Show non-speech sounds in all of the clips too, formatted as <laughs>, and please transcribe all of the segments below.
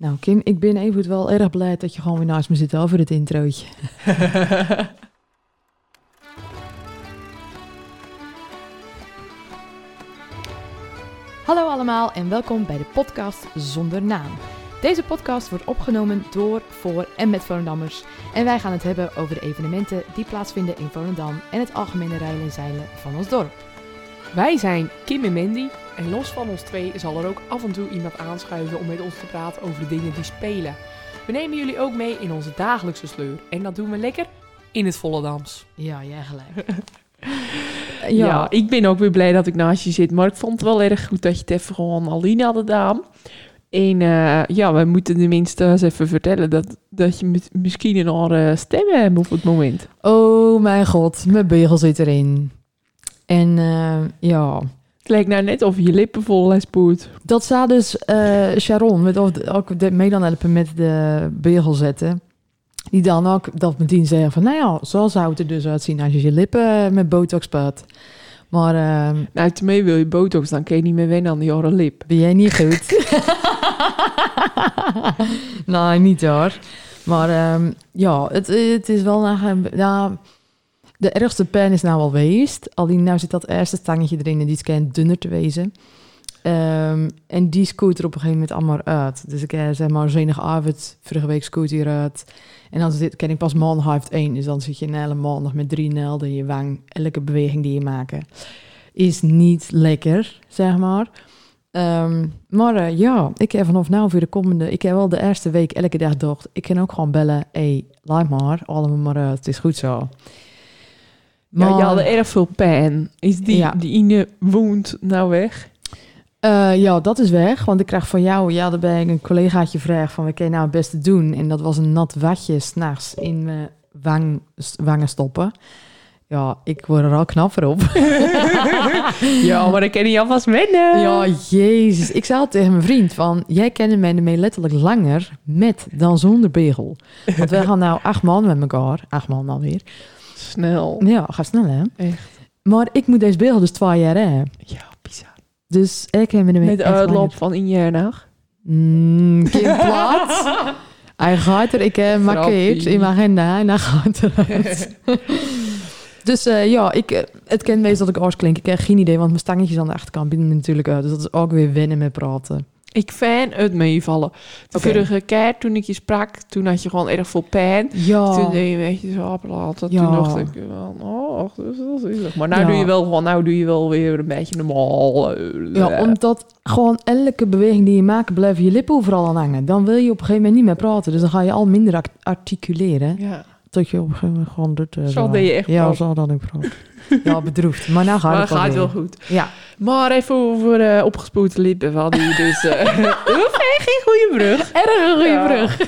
Nou, Kim, ik ben even wel erg blij dat je gewoon weer naast me zit over het introotje. <laughs> Hallo allemaal en welkom bij de podcast Zonder Naam. Deze podcast wordt opgenomen door, voor en met Volendammers. En wij gaan het hebben over de evenementen die plaatsvinden in Volendam en het algemene rijden en zeilen van ons dorp. Wij zijn Kim en Mandy en los van ons twee zal er ook af en toe iemand aanschuiven om met ons te praten over de dingen die spelen. We nemen jullie ook mee in onze dagelijkse sleur en dat doen we lekker in het Volendams. Ja, jij gelijk. <laughs> Ja. ik ben ook weer blij dat ik naast je zit. Maar ik vond het wel erg goed dat je het even gewoon alleen had gedaan. En eh, ja, we moeten tenminste eens even vertellen dat, dat je mis- misschien een andere stem hebt op het moment. Oh mijn god, mijn beugel zit erin. En eh, ja, Het lijkt nou net of je lippen vol is poet. dat zou dus eh, Sharon, met of, ook de, mee dan helpen met de beugel zetten. Die dan ook dat meteen zeggen van, nou ja, zo zou het er dus uitzien als je je lippen met botox spuit. Maar eh, Nou, mee wil je botox, dan kun je niet meer wennen aan die andere lip. ben jij niet goed? <laughs> nee, niet hoor. Maar ehm, ja, het, het is wel... Ja, de ergste pijn is nou al geweest. Alleen nou zit dat eerste stangetje erin en die schijnt dunner te wezen. Ehm, en die scoot er op een gegeven moment allemaal uit. Dus ik heb zeg maar zondagavond, vorige week scoot hij eruit. En dan zit, ken ik pas maandag half één. Dus dan zit je een hele maandag met drie nelden in je wang. Elke beweging die je maakt is niet lekker, zeg maar. Ehm, maar eh, ja, ik heb vanaf nou voor de komende... Ik heb wel de eerste week elke dag gedacht... Ik kan ook gewoon bellen. Hé, hey, laat maar. Allemaal maar uit. Het is goed zo. Ja, je had erg veel pijn. Is die, Ja. die ine wound nou weg? Eh, ja, dat is weg. Want ik krijg van jou, ja, daarbij een collegaatje vraag van wat kan je nou het beste doen? En dat was een nat watje s'nachts in mijn wang, wangen stoppen. Ja, ik word er al knapper op. <laughs> ja, maar dan kan je alvast wennen. ja, jezus. Ik zei tegen mijn vriend van, jij kende mij ermee letterlijk langer met dan zonder begel. Want wij gaan nou acht man met elkaar. Acht man alweer. Snel. Ja, gaat snel hè. Echt. Maar ik moet deze begel dus twee jaar hè. Ja, bizar. Dus ik heb me ermee Met de uitloop van in jaar nacht. Mm, Kim <laughs> Plaat. Hij gaat er, ik heb markeerd Grappie. in mijn agenda en hij gaat eruit. <laughs> dus eh, ja, ik, eh, het kent meestal dat ik oors klink. Ik heb geen idee, want mijn stangetjes aan de achterkant bieden er natuurlijk uit. Dus dat is ook weer wennen met praten. Ik fan het meevallen. De vorige keer toen ik je sprak, toen had je gewoon erg veel pijn. Ja, Toen deed je een beetje zo. Ja. Toen dacht ik wel, oh, dat is. Maar nou Ja. doe je wel gewoon, nou doe je wel weer een beetje normaal. ja, omdat gewoon elke beweging die je maakt, blijven je lippen overal aan hangen. Dan wil je op een gegeven moment niet meer praten. Dus dan ga je al minder articuleren. Ja. Tot je op een gegeven moment gewoon doet. eh, Zo deed je echt Ja, zo dan ik praat. Ja, bedroefd. Maar nou gaat Maar het gaat wel goed. Ja. Maar even over uh, opgespoten lippen. We hadden hier dus... eh <laughs> oef, hey, geen goede brug. Erg een goede Ja. brug.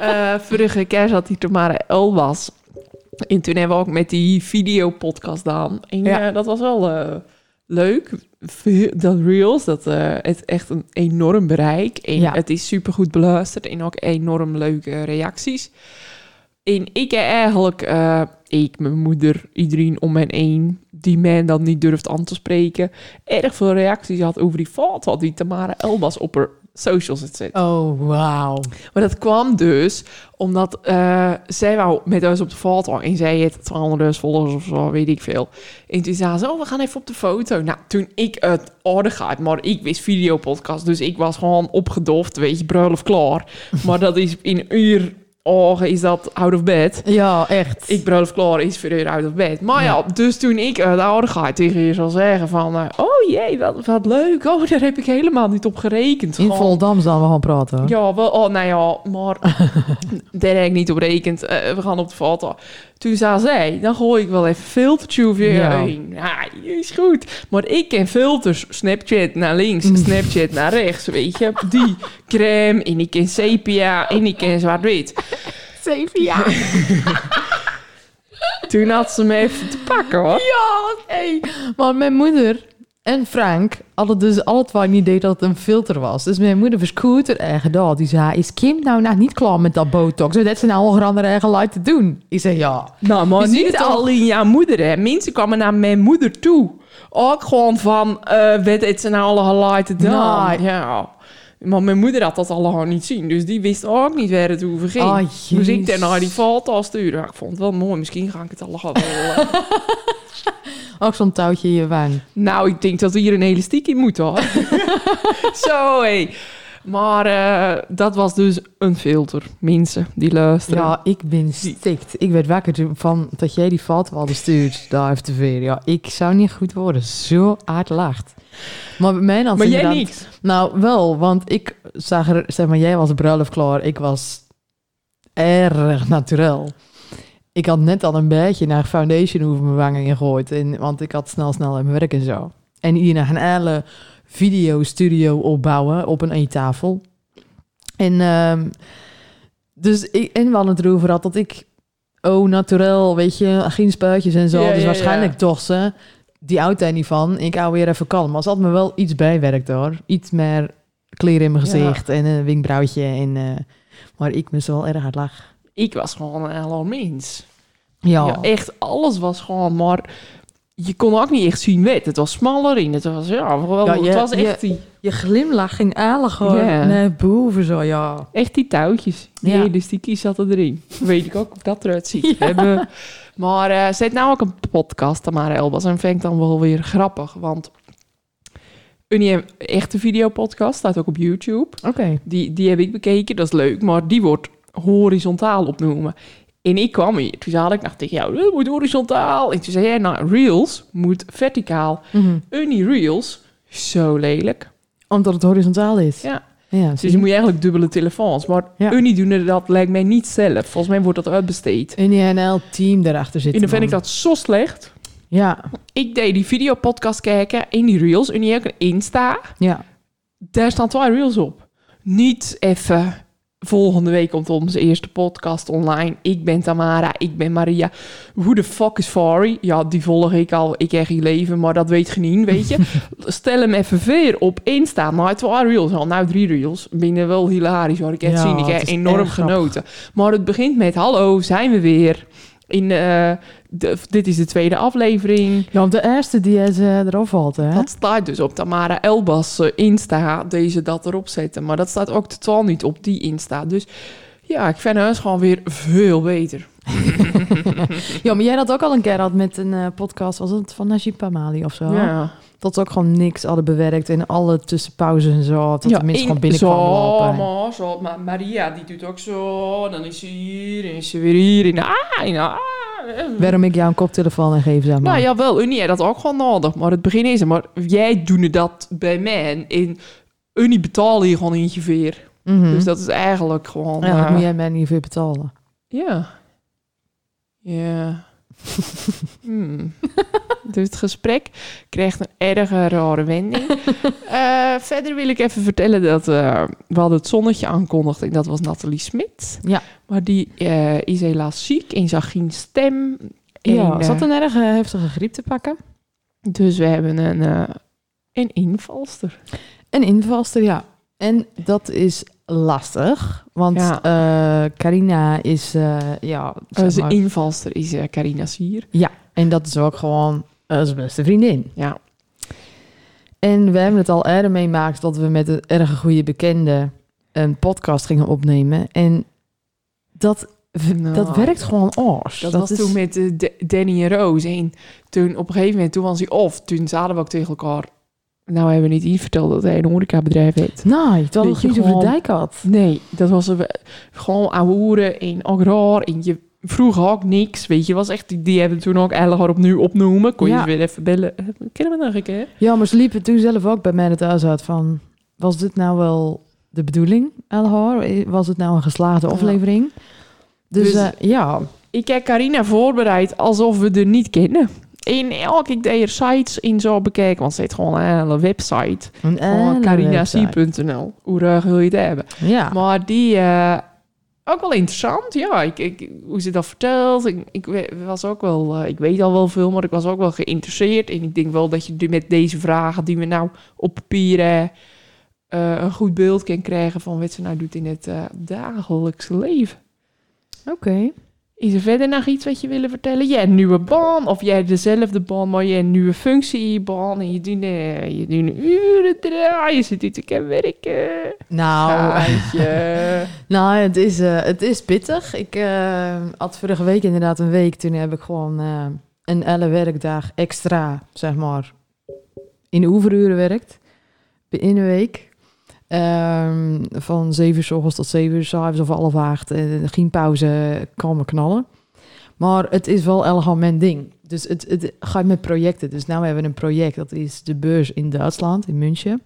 Eh vorige keer zat hij Tamara El was. En toen hebben we ook met die videopodcast gedaan. En Ja. eh, dat was wel eh, leuk. Dat Reels, dat eh, het echt een enorm bereik. En Ja. het is supergoed beluisterd. En ook enorm leuke reacties. En ik heb eigenlijk, eh, ik, mijn moeder, iedereen om mij heen, die mij dan niet durft aan te spreken, erg veel reacties had over die foto die Tamara Elbas op haar socials had zet. Oh, wauw. Maar dat kwam dus omdat eh, zij wou met ons op de foto en zij het 200.000 volgers of zo, weet ik veel. En toen zei ze, oh, we gaan even op de foto. Nou, toen ik het orde gaat, maar ik wist videopodcast, dus ik was gewoon opgedoft, weet je, bruiloft klaar. maar dat is in een uur ogen is dat out of bed. Ja, echt. Ik bruiloft klaar is voor uur out of bed. Maar ja, Ja. dus toen ik uit de oude ga tegen je zal zeggen van... eh, oh jee, wat, wat leuk. Oh, daar heb ik helemaal niet op gerekend. In Gewoon- Voldam dan we gaan praten. hoor. ja, wel, oh, nou ja, maar <laughs> daar heb ik niet op rekend. Eh, we gaan op de foto. Toen zei zij, dan gooi ik wel even filtertje over je Ja. heen. Ja, is goed. Maar ik ken filters. Snapchat naar links, Mm. Snapchat naar rechts, weet je. Die <laughs> crème, en ik ken sepia, en ik ken zwart-wit. Jaar. <laughs> Toen had ze me even te pakken, hoor. Ja, oké. Maar mijn moeder en Frank hadden dus alle twee niet idee dat het een filter was. Dus mijn moeder verschoot er eigen dat. Die zei, is Kim nou nog niet klaar met dat botox? Dat ze nou al andere eigen luid te doen. Ik zei, ja. Nou, maar ziet niet alleen jouw moeder, hè. Mensen kwamen naar mijn moeder toe. Ook gewoon van, eh weet het ze nou alle geluid te doen? Nee. Ja. Maar mijn moeder had dat allemaal niet zien. Dus die wist ook niet waar het over ging. Oh, dus ik daarna die jezus. foto sturen. Ik vond het wel mooi. Misschien ga ik het allemaal wel... eh, Ook zo'n touwtje in je wang. nou, ik denk dat er hier een elastiek in moet, hoor. <laughs> <laughs> Zo, hé. Maar eh, dat was dus een filter. Mensen die luisteren. Ja, ik ben stikt. Ik werd wakker van dat jij die foto hadden stuurt daar op tv. Ja, ik zou niet goed worden. Zo hard lacht. Maar bij mij dan maar jij inderdaad- niet. Nou, wel, want ik zag er, zeg maar, jij was bruiloft klaar. Ik was erg naturel. Ik had net al een beetje naar foundation over mijn wangen gegooid. En, want ik had snel, snel in mijn werk en zo. En hier een hele videostudio opbouwen op een eettafel. En, ehm, dus ik, en we hadden het erover had dat ik, oh, naturel, weet je, geen spuitjes en zo. Ja, dus ja, waarschijnlijk ja. toch ze. Die houdt daar niet van. Ik hou weer even kalm. Maar ze had me wel iets bijwerkt hoor. Iets meer kleren in mijn Ja. gezicht en een wenkbrauwtje. En, eh, maar ik moest wel erg hard lachen. Ik was gewoon een hele mens. Ja, Ja. echt alles was gewoon, maar je kon ook niet echt zien wet. Het was smaller in. Het was, ja, wel, Ja, het je- was echt, je- die, je glimlach ging aardig hoor. Ja. naar boven zo, ja. echt die touwtjes. Die Ja. elastiekjes zaten erin. Weet ik ook hoe dat eruit ziet. Ja. We Hebben, maar eh ze heeft nou ook een podcast, Tamara Elbas. En vind ik dan wel weer grappig, want... Een echte videopodcast staat ook op YouTube. Oké. Die, die heb ik bekeken, dat is leuk, maar die wordt horizontaal opnoemen. En ik kwam hier, toen zei ik nog tegen jou, het moet horizontaal. En toen zei jij, nou, Reels moet verticaal. Mhm. Unie Reels, zo lelijk. Omdat het horizontaal is. Ja. Ja Dus je moet je eigenlijk dubbele telefoons. Maar Ja. Unie doen dat lijkt mij niet zelf. Volgens mij wordt dat uitbesteed. En die NL-team daarachter zit. En dan vind ik dat zo slecht. Ja, Ik deed die videopodcast kijken in die Reels. Unie ook een Insta. ja. Daar staan twee Reels op. Niet even... Volgende week komt onze eerste podcast online. Ik ben Tamara, ik ben Maria. Who the fuck is Fari? Ja, die volg ik al. Ik heb geen leven, maar dat weet je niet, weet je. <laughs> Stel hem even weer op Insta. Nou, twee reels al. Nou, drie reels. Binnen wel hilarisch, hoor. Ik heb het Ja, zien. Ik het heb enorm genoten. Maar het begint met... Hallo, zijn we weer? In, eh, de, dit is de tweede aflevering. Ja, want de eerste die is, eh, erop valt, hè? Dat staat dus op Tamara Elbas eh, Insta, deze dat erop zetten. Maar dat staat ook totaal niet op die Insta. Dus ja, ik vind het gewoon weer veel beter. <laughs> Ja, maar jij had ook al een keer had met een eh, podcast, was het van Najib Amali of zo? Ja, Dat ze ook gewoon niks hadden bewerkt en alle tussenpauzes en zo. Dat ja de mensen gewoon binnenkwamen zo, lopen. Maar, zo, maar Maria die doet ook zo. Dan is ze hier en is ze weer hier. En, ah, en, ah. Waarom ik jou een koptelefoon en geef, zeg maar. Nou jawel, Unie heeft dat ook gewoon nodig. Maar het begin is. Maar jij doet dat bij mij. En in Unie betalen je gewoon eentje weer. Mhm. Dus dat is eigenlijk gewoon... Eigenlijk eh, moet jij mij niet veel betalen. Ja. Ja. Hmm. <laughs> Dus het gesprek krijgt een erge rare wending. <laughs> Eh, verder wil ik even vertellen dat eh, we hadden het zonnetje aankondigd en dat was Nathalie Smit. Ja. Maar die eh, is helaas ziek en zag geen stem. En, ja, zat een erg heftige griep te pakken. dus we hebben een, een invalster. Een invalster, ja. En dat is lastig, want Ja. eh, Carina is, eh, ja, maar- invalster is eh, Carina Sier. en dat is ook gewoon zijn beste vriendin. Ja. En we hebben het al eerder meemaakt dat we met een erg goede bekende een podcast gingen opnemen. En dat, Nou, dat werkt gewoon oors. Dat, was toen met Danny en Roos. En toen op een gegeven moment, toen was hij off. Toen zaten we ook tegen elkaar. Nou, hebben we niet iets verteld dat hij een horecabedrijf heeft. Nee, het je, niet over de dijk had. Nee, dat was een, gewoon ouwe en agraar. En je vroeg ook niks. Weet je, was echt, die, hebben toen ook eigenlijk opnieuw opnoemen. Kon je Ja. ze weer even bellen. Eh, <laughs> Kennen we nog een keer? Ja, maar ze liepen toen zelf ook bij mij het thuis uit van... Was dit nou wel de bedoeling, Elhar? Was het nou een geslaagde Ja. aflevering? Dus, Dus- eh, ja, Ik heb Carina voorbereid alsof we er niet kennen. En elke ik deed er sites in zo bekijken. Want ze heeft gewoon een hele website. een carinasie.nl. Hoe graag wil je het hebben? Ja, Maar die, eh, ook wel interessant. Ja, ik, ik, hoe ze dat vertelt. Ik, ik was ook wel, eh, ik weet al wel veel, maar ik was ook wel geïnteresseerd. En ik denk wel dat je met deze vragen die we nou op papier eh, een goed beeld kan krijgen van wat ze nou doet in het dagelijkse leven. oké. Is er verder nog iets wat je willen vertellen? Jij een nieuwe baan, of jij dezelfde baan, maar jij een nieuwe functie in je baan. En je doet, uh, je doet uren draaien, je zit hier te werken. Nou, Gaatje. <laughs> nou het, is, eh, het is pittig. Ik eh, had vorige week inderdaad een week. Toen heb ik gewoon eh, een elle werkdag extra, zeg maar, in de oeveruren werkt. In een week. Ehm, van 7 uur ochtends tot 7 uur s of half acht. En geen pauze, kalme knallen. Maar het is wel elegant mijn ding. Dus het, het gaat met projecten. Dus nu hebben we een project. Dat is de beurs in Duitsland, in München.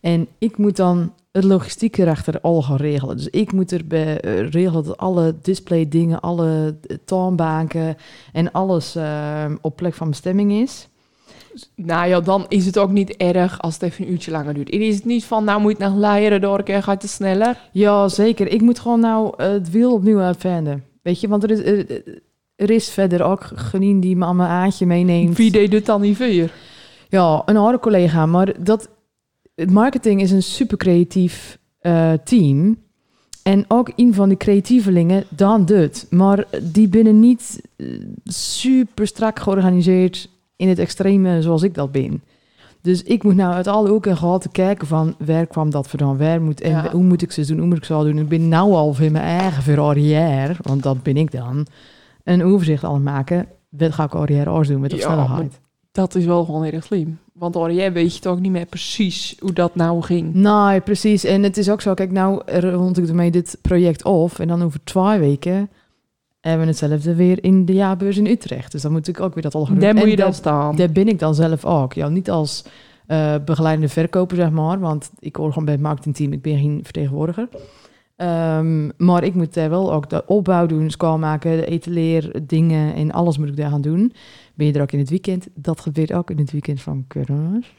En ik moet dan het logistiek erachter al gaan regelen. Dus ik moet er bij, eh, regelen dat alle display dingen, alle toonbanken en alles eh, op plek van bestemming is. Nou ja, dan is het ook niet erg als het even een uurtje langer duurt. En is het niet van, nou moet je naar Leiden door, gaat het sneller. Ja, zeker. Ik moet gewoon nou eh, het wiel opnieuw uitvinden. Weet je, want er is, er, er is verder ook genien die me aan mijn aantje meeneemt. Wie deed het dan niet weer? Ja, een oude collega. Maar dat, het marketing is een super creatief eh, team. En ook een van die creatievelingen, Dan Dut. Maar die binnen niet eh, super strak georganiseerd in het extreme zoals ik dat ben. Dus ik moet nou uit alle hoeken en gaten kijken van waar kwam dat vandaan, waar moet en Ja. hoe moet ik ze doen, hoe moet ik ze al doen. Ik ben nou al in mijn eigen verarrière, want dat ben ik dan, een overzicht al maken. Wat ga ik arrière als doen met Ja, snelheid? Dat is wel gewoon erg slim. Want jij weet je toch niet meer precies hoe dat nou ging. Nee, precies. En het is ook zo, kijk, nou rond ik ermee dit project af. En dan over twee weken hebben we hetzelfde weer in de jaarbeurs in Utrecht. Dus dan moet ik ook weer dat al Daar moet je dan staan. Daar ben ik dan zelf ook. Ja, niet als eh, begeleidende verkoper, zeg maar. Want ik hoor gewoon bij het marketingteam, ik ben geen vertegenwoordiger. Ehm, maar ik moet daar wel ook de opbouw doen, schoonmaken, de etaleer, dingen en alles moet ik daar gaan doen. Ben je er ook in het weekend? Dat gebeurt ook in het weekend van kermis.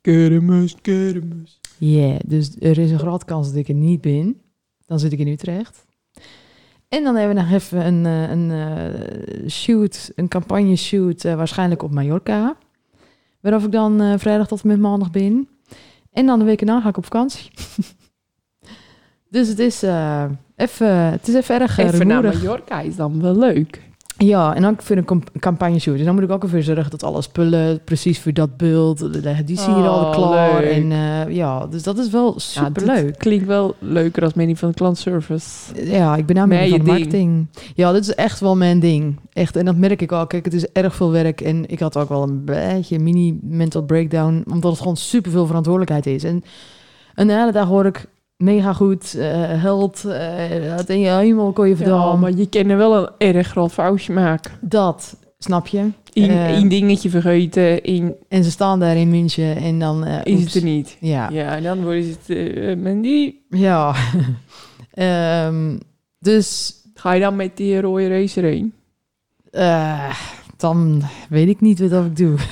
Kermis, kermis. Ja, dus er is een grote kans dat ik er niet ben. Dan zit ik in Utrecht. En dan hebben we nog even een, eh, een eh, shoot, een campagne shoot, eh, waarschijnlijk op Mallorca. Waarover ik dan vrijdag tot en met maandag ben. En dan de week erna ga ik op vakantie. <laughs> dus het is, even, het is even erg Even naar. Mallorca is dan wel leuk. Ja, en ook voor een campagne shoot. Dus dan moet ik ook even zorgen dat alle spullen precies voor dat beeld, die zie je al Oh, klaar. leuk. En eh, ja, dus dat is wel super leuk. klinkt wel leuker als mening van de klantservice. Ja, ik ben nou Meer meer je van marketing. Ja, dit is echt wel mijn ding. Echt, en dat merk ik ook. Kijk, het is erg veel werk. En ik had ook wel een beetje mini mental breakdown. Omdat het gewoon super veel verantwoordelijkheid is. En een hele dag hoor ik mega goed. eh held. eh dat in je hemel kon je Ja, verdaan. maar je kan er wel een erg groot foutje maken. Dat, snap je? Eén Eh. één dingetje vergeten, één En ze staan daar in München. En dan... eh, is het er niet. Ja. Ja, en dan wordt het eh Mandy. Ja. <laughs> Ehm, dus Ga je dan met die rode racer heen? eh, dan weet ik niet wat ik doe. <laughs>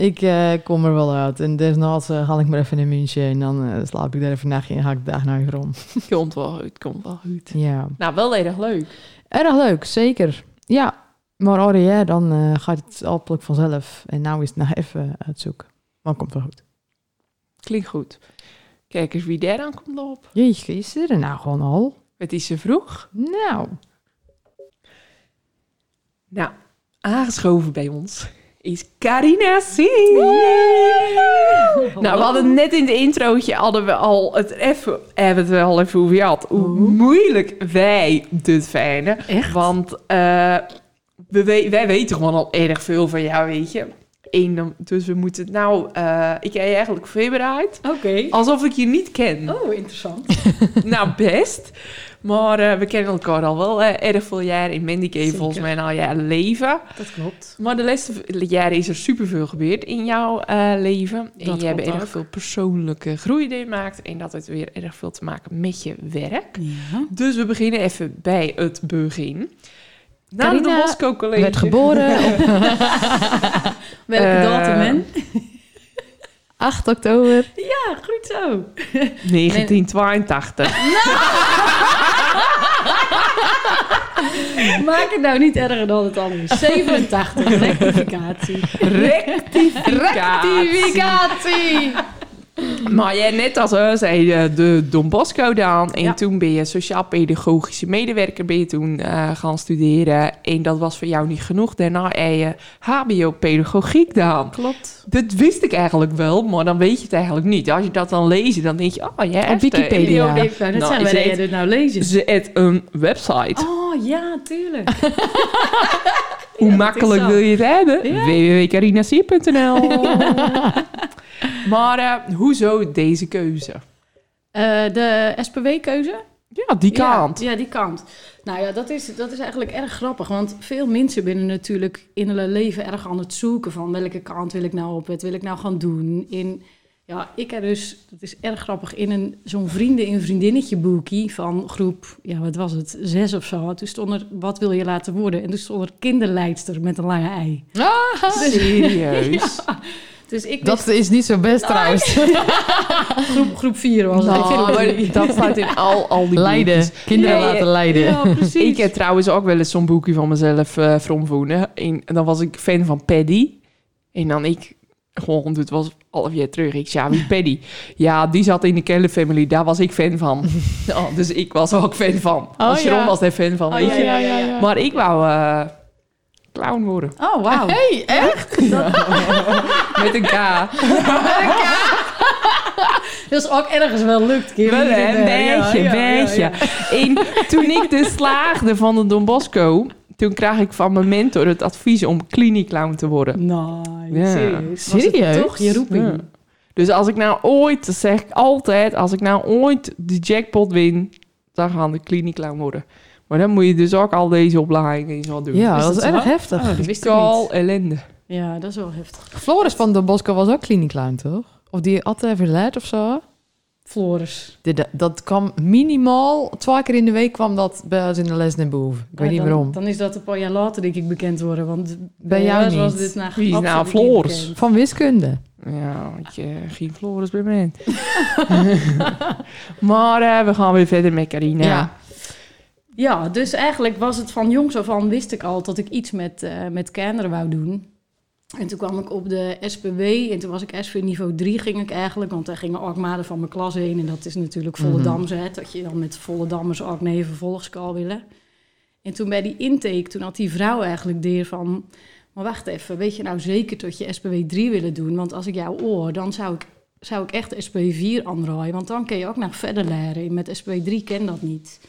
ik eh, kom er wel uit. En desnoods eh, ga ik maar even naar München. En dan eh, slaap ik daar even een nachtje en ga ik dag naar rond. <laughs> Komt wel goed, komt wel goed. Ja. Nou, wel erg leuk. Erg leuk, zeker. Ja. Maar arrière, dan gaat het hopelijk vanzelf. En nou is het nog even uitzoeken. Maar komt wel goed. Klinkt goed. Kijk eens wie daar aan komt lopen. Jeetje, is er nou gewoon al? Het is ze vroeg. Nou. Nou, aangeschoven bij ons is Carina C. Nou, we hadden net in het introotje hadden we al het even, hebben we het al even over gehad. Hoe moeilijk wij dit vinden. Echt? Want eh, we, wij weten gewoon al erg veel van jou, weet je. Dan- dus we moeten het nou... eh, ik heb je eigenlijk voorbereid. Oké. Alsof ik je niet ken. Oh, interessant. <laughs> Nou, best. Maar eh, we kennen elkaar al wel eh, erg veel jaren. In Mandy volgens mij al jaren leven. Dat klopt. Maar de laatste jaren is er superveel gebeurd in jouw eh, leven. en Dat je hebt klopt erg veel persoonlijke groei doormaakt. En dat heeft weer erg veel te maken met je werk. Ja. Dus we beginnen even bij het begin. Na de Bosco College. werd geboren op <laughs> <laughs> Welke Eh, datum, hè? 8 oktober. Ja, goed zo. 1982. <laughs> Maak het nou niet erger dan het anders. 87, <laughs> rectificatie. Rectificatie. Rectificatie! <laughs> Maar jij net als uh, zei eh, de Don Bosco dan. En Ja. toen ben je sociaal-pedagogische medewerker ben je toen eh, gaan studeren. En dat was voor jou niet genoeg. Daarna heb je HBO-pedagogiek dan. Klopt. Dat wist ik eigenlijk wel, maar dan weet je het eigenlijk niet. Als je dat dan leest, dan denk je, oh ja, Op Wikipedia. Ik wou net Nou, het- jij dit nou lezen? Ze het een website. Oh, ja, tuurlijk. <laughs> Hoe dat makkelijk wil je het hebben? Ja. www.carinasier.nl <laughs> Maar eh, hoezo deze keuze? Eh, de SPW-keuze? Ja, die kant. Ja, ja, die kant. Nou ja, dat is, dat is eigenlijk erg grappig. Want veel mensen binnen natuurlijk in hun leven erg aan het zoeken van welke kant wil ik nou op, wat wil ik nou gaan doen. In, ja, ik heb dus, dat is erg grappig, in een zo'n vrienden- en vriendinnetje boekie van groep, ja, wat was het, zes of zo. Toen stond er, wat wil je laten worden? En toen stond er kinderleidster met een lange ei. Serieus? <laughs> Dus ik Dat is niet zo best trouwens. <laughs> groep, groep vier was het. Ik vind maar dat staat in al, al die Leiden. boekjes. Kinderen Nee, laten leiden. Ja, precies. Ik heb trouwens ook wel eens zo'n boekje van mezelf uh, fromvoenen. En dan was ik fan van Paddy. En dan ik, gewoon, dit was half jaar terug. Ik zei, ja, wie Paddy? Ja, die zat in de Keller Family. Daar was ik fan van. <laughs> oh, dus ik was ook fan van. Als Jeroen ja. was daar fan van, Oh, weet ja, je. ja, ja, ja. Maar ik wou eh, clown worden. Oh, wauw. Hey, echt? <laughs> <laughs> Met een K. <laughs> Dat is ook ergens wel lukt. Kim. Wel? Een Ja, beetje, ja, een ja, beetje. ja. En toen ik dus slaagde van de Don Bosco... toen kreeg ik van mijn mentor het advies om kliniekclown te worden. Nee, Ja. serieus. Was het Serieus? toch je roeping? Ja. Dus als ik nou ooit, dat zeg ik altijd... als ik nou ooit de jackpot win... dan gaan de kliniekclown worden. Maar dan moet je dus ook al deze opleidingen zo doen. Ja, Is dat is erg zo? heftig. Oh, dat wist ik niet. ellende. Ja, dat is wel heftig. Floris van de Bosco was ook kliniekclown, toch? Of die had even leid of zo? Floris. Dat, dat kwam minimaal, twee keer in de week kwam dat bij ons in de les naar boven. Ik weet niet dan, waarom. Dan is dat een paar jaar later denk ik bekend worden. Want Bij jou was dit nou Wie is nou Floris? bekend. Van wiskunde. Ja, want je geen Floris bij mij. <laughs> <laughs> <laughs> maar eh, we gaan weer verder met Carina. Ja. Ja, dus eigenlijk was het van jongs af aan wist ik al dat ik iets met, eh, met kinderen wou doen. En toen kwam ik op de SPW en toen was ik SV niveau 3 ging ik eigenlijk, want daar gingen ook maten van mijn klas heen. En dat is natuurlijk Volendams, hè, dat je dan met Volendammers ook naar je vervolgskal willen. En toen bij die intake, toen had die vrouw eigenlijk deer van, maar wacht even, weet je nou zeker dat je SPW 3 willen doen? Want als ik jou oor, dan zou ik, zou ik echt SPW 4 aanraaien, want dan kun je ook nog verder leren. En Met SPW 3 ken dat niet.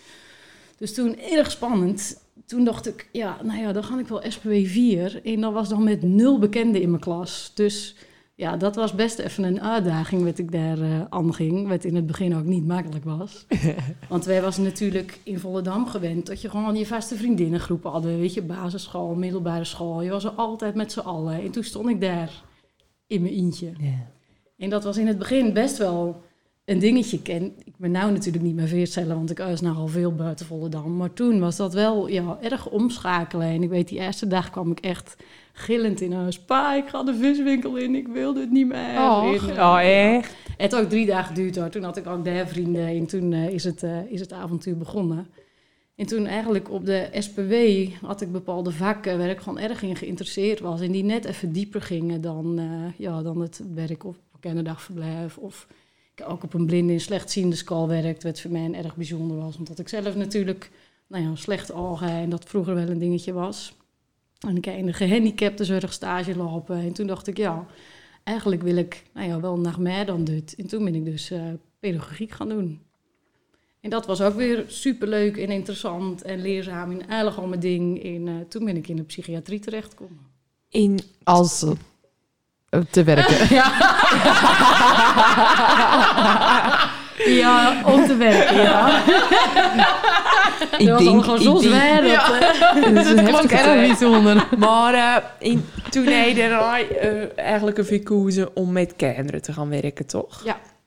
Dus toen erg spannend. Toen dacht ik, ja, nou ja, dan ga ik wel SPW 4. En dat was dan met nul bekenden in mijn klas. Dus ja, dat was best even een uitdaging wat ik daar eh aan ging. Wat in het begin ook niet makkelijk was. <laughs> Want wij was natuurlijk in Volendam gewend dat je gewoon je vaste vriendinnengroep hadden. Weet je, basisschool, middelbare school. Je was er altijd met z'n allen. En toen stond ik daar in mijn eentje. En dat was in het begin best wel een dingetje. Ik ken, ik ben nou natuurlijk niet meer veerstellen, want ik was nou al veel buiten Volendam. Maar toen was dat wel ja, erg omschakelen. En ik weet, die eerste dag kwam ik echt gillend in huis. Pa, ik ga de viswinkel in, ik wil dit niet meer. Oh, oh, echt? Het ook drie dagen geduurd hoor. Toen had ik ook daar vrienden en toen eh, is, het, eh, is het avontuur begonnen. En toen eigenlijk op de SPW had ik bepaalde vakken waar ik gewoon erg in geïnteresseerd was. En die net even dieper gingen dan, ja, dan het werk op kinderdagverblijf. Of ook op een blinde en slechtziende school werkte, wat voor mij erg bijzonder was. Omdat ik zelf natuurlijk nou ja, slecht ogen en dat vroeger wel een dingetje was. En ik in de gehandicaptenzorg stage lopen. En toen dacht ik, ja, eigenlijk wil ik nou ja, wel naar mij dan dit. En toen ben ik dus eh, pedagogiek gaan doen. En dat was ook weer superleuk en interessant en leerzaam en eigenlijk al mijn ding. En eh, toen ben ik in de psychiatrie terechtgekomen. In Als te werken. <laughs> Ja, om te werken, ja. ik dat was denk, al gewoon ik zo denk- zwaar. Dat, eh, <laughs> Dat is klonk erg bijzonder. Maar eh, in, toen daarna eh, eigenlijk een gekozen om met kinderen te gaan werken, toch?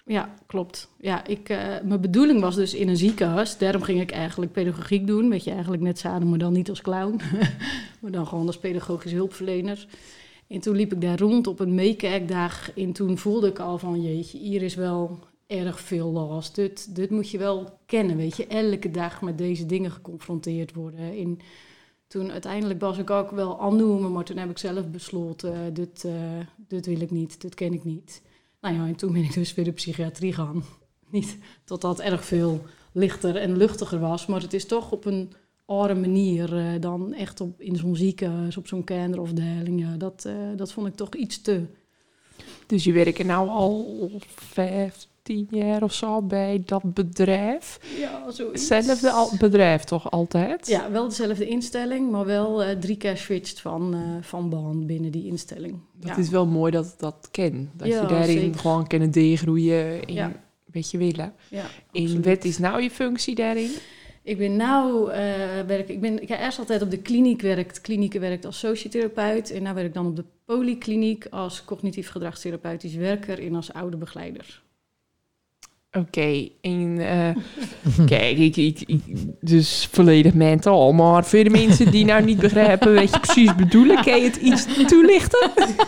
Ja, klopt. Ja, ik, mijn bedoeling was dus in een ziekenhuis. Daarom ging ik eigenlijk pedagogiek doen. Weet je, eigenlijk net zaden, maar dan niet als clown. <laughs> maar dan gewoon als pedagogisch hulpverlener. En toen liep ik daar rond op een meekijkdag. En toen voelde ik al van, jeetje, hier is wel erg veel last. Dit, dit moet je wel kennen, weet je. Elke dag met deze dingen geconfronteerd worden. En toen uiteindelijk was ik ook wel aannoemen. Maar toen heb ik zelf besloten, dit, eh, dit wil ik niet, dit ken ik niet. Nou ja, en toen ben ik dus weer de psychiatrie gaan. Niet dat dat erg veel lichter en luchtiger was, maar het is toch op een andere manier eh, dan echt op, in zo'n ziekenhuis, op zo'n kinderafdeling. Ja, dat, eh, dat vond ik toch iets te. Dus je werkt er nou al 15 jaar of zo bij dat bedrijf. Ja, zo. Hetzelfde al- bedrijf toch altijd? Ja, wel dezelfde instelling, maar wel eh, drie keer switcht van, eh, van baan binnen die instelling. Dat ja. is wel mooi dat dat ken. Dat Ja, je daarin zeker. gewoon kunnen degroeien in Ja. een beetje willen. ja, En wat is nou je functie daarin? Ik ben nou eh, werk, ik ben ik heb eerst altijd op de kliniek werkt, klinieken werkt als sociotherapeut en nu werk ik dan op de polykliniek als cognitief gedragstherapeutisch werker en als oude begeleider. Oké, eh, <laughs> kijk, ik, ik, dus volledig mentaal. Maar voor de mensen die nou niet begrijpen wat je precies bedoelt, kan je het iets toelichten? <laughs>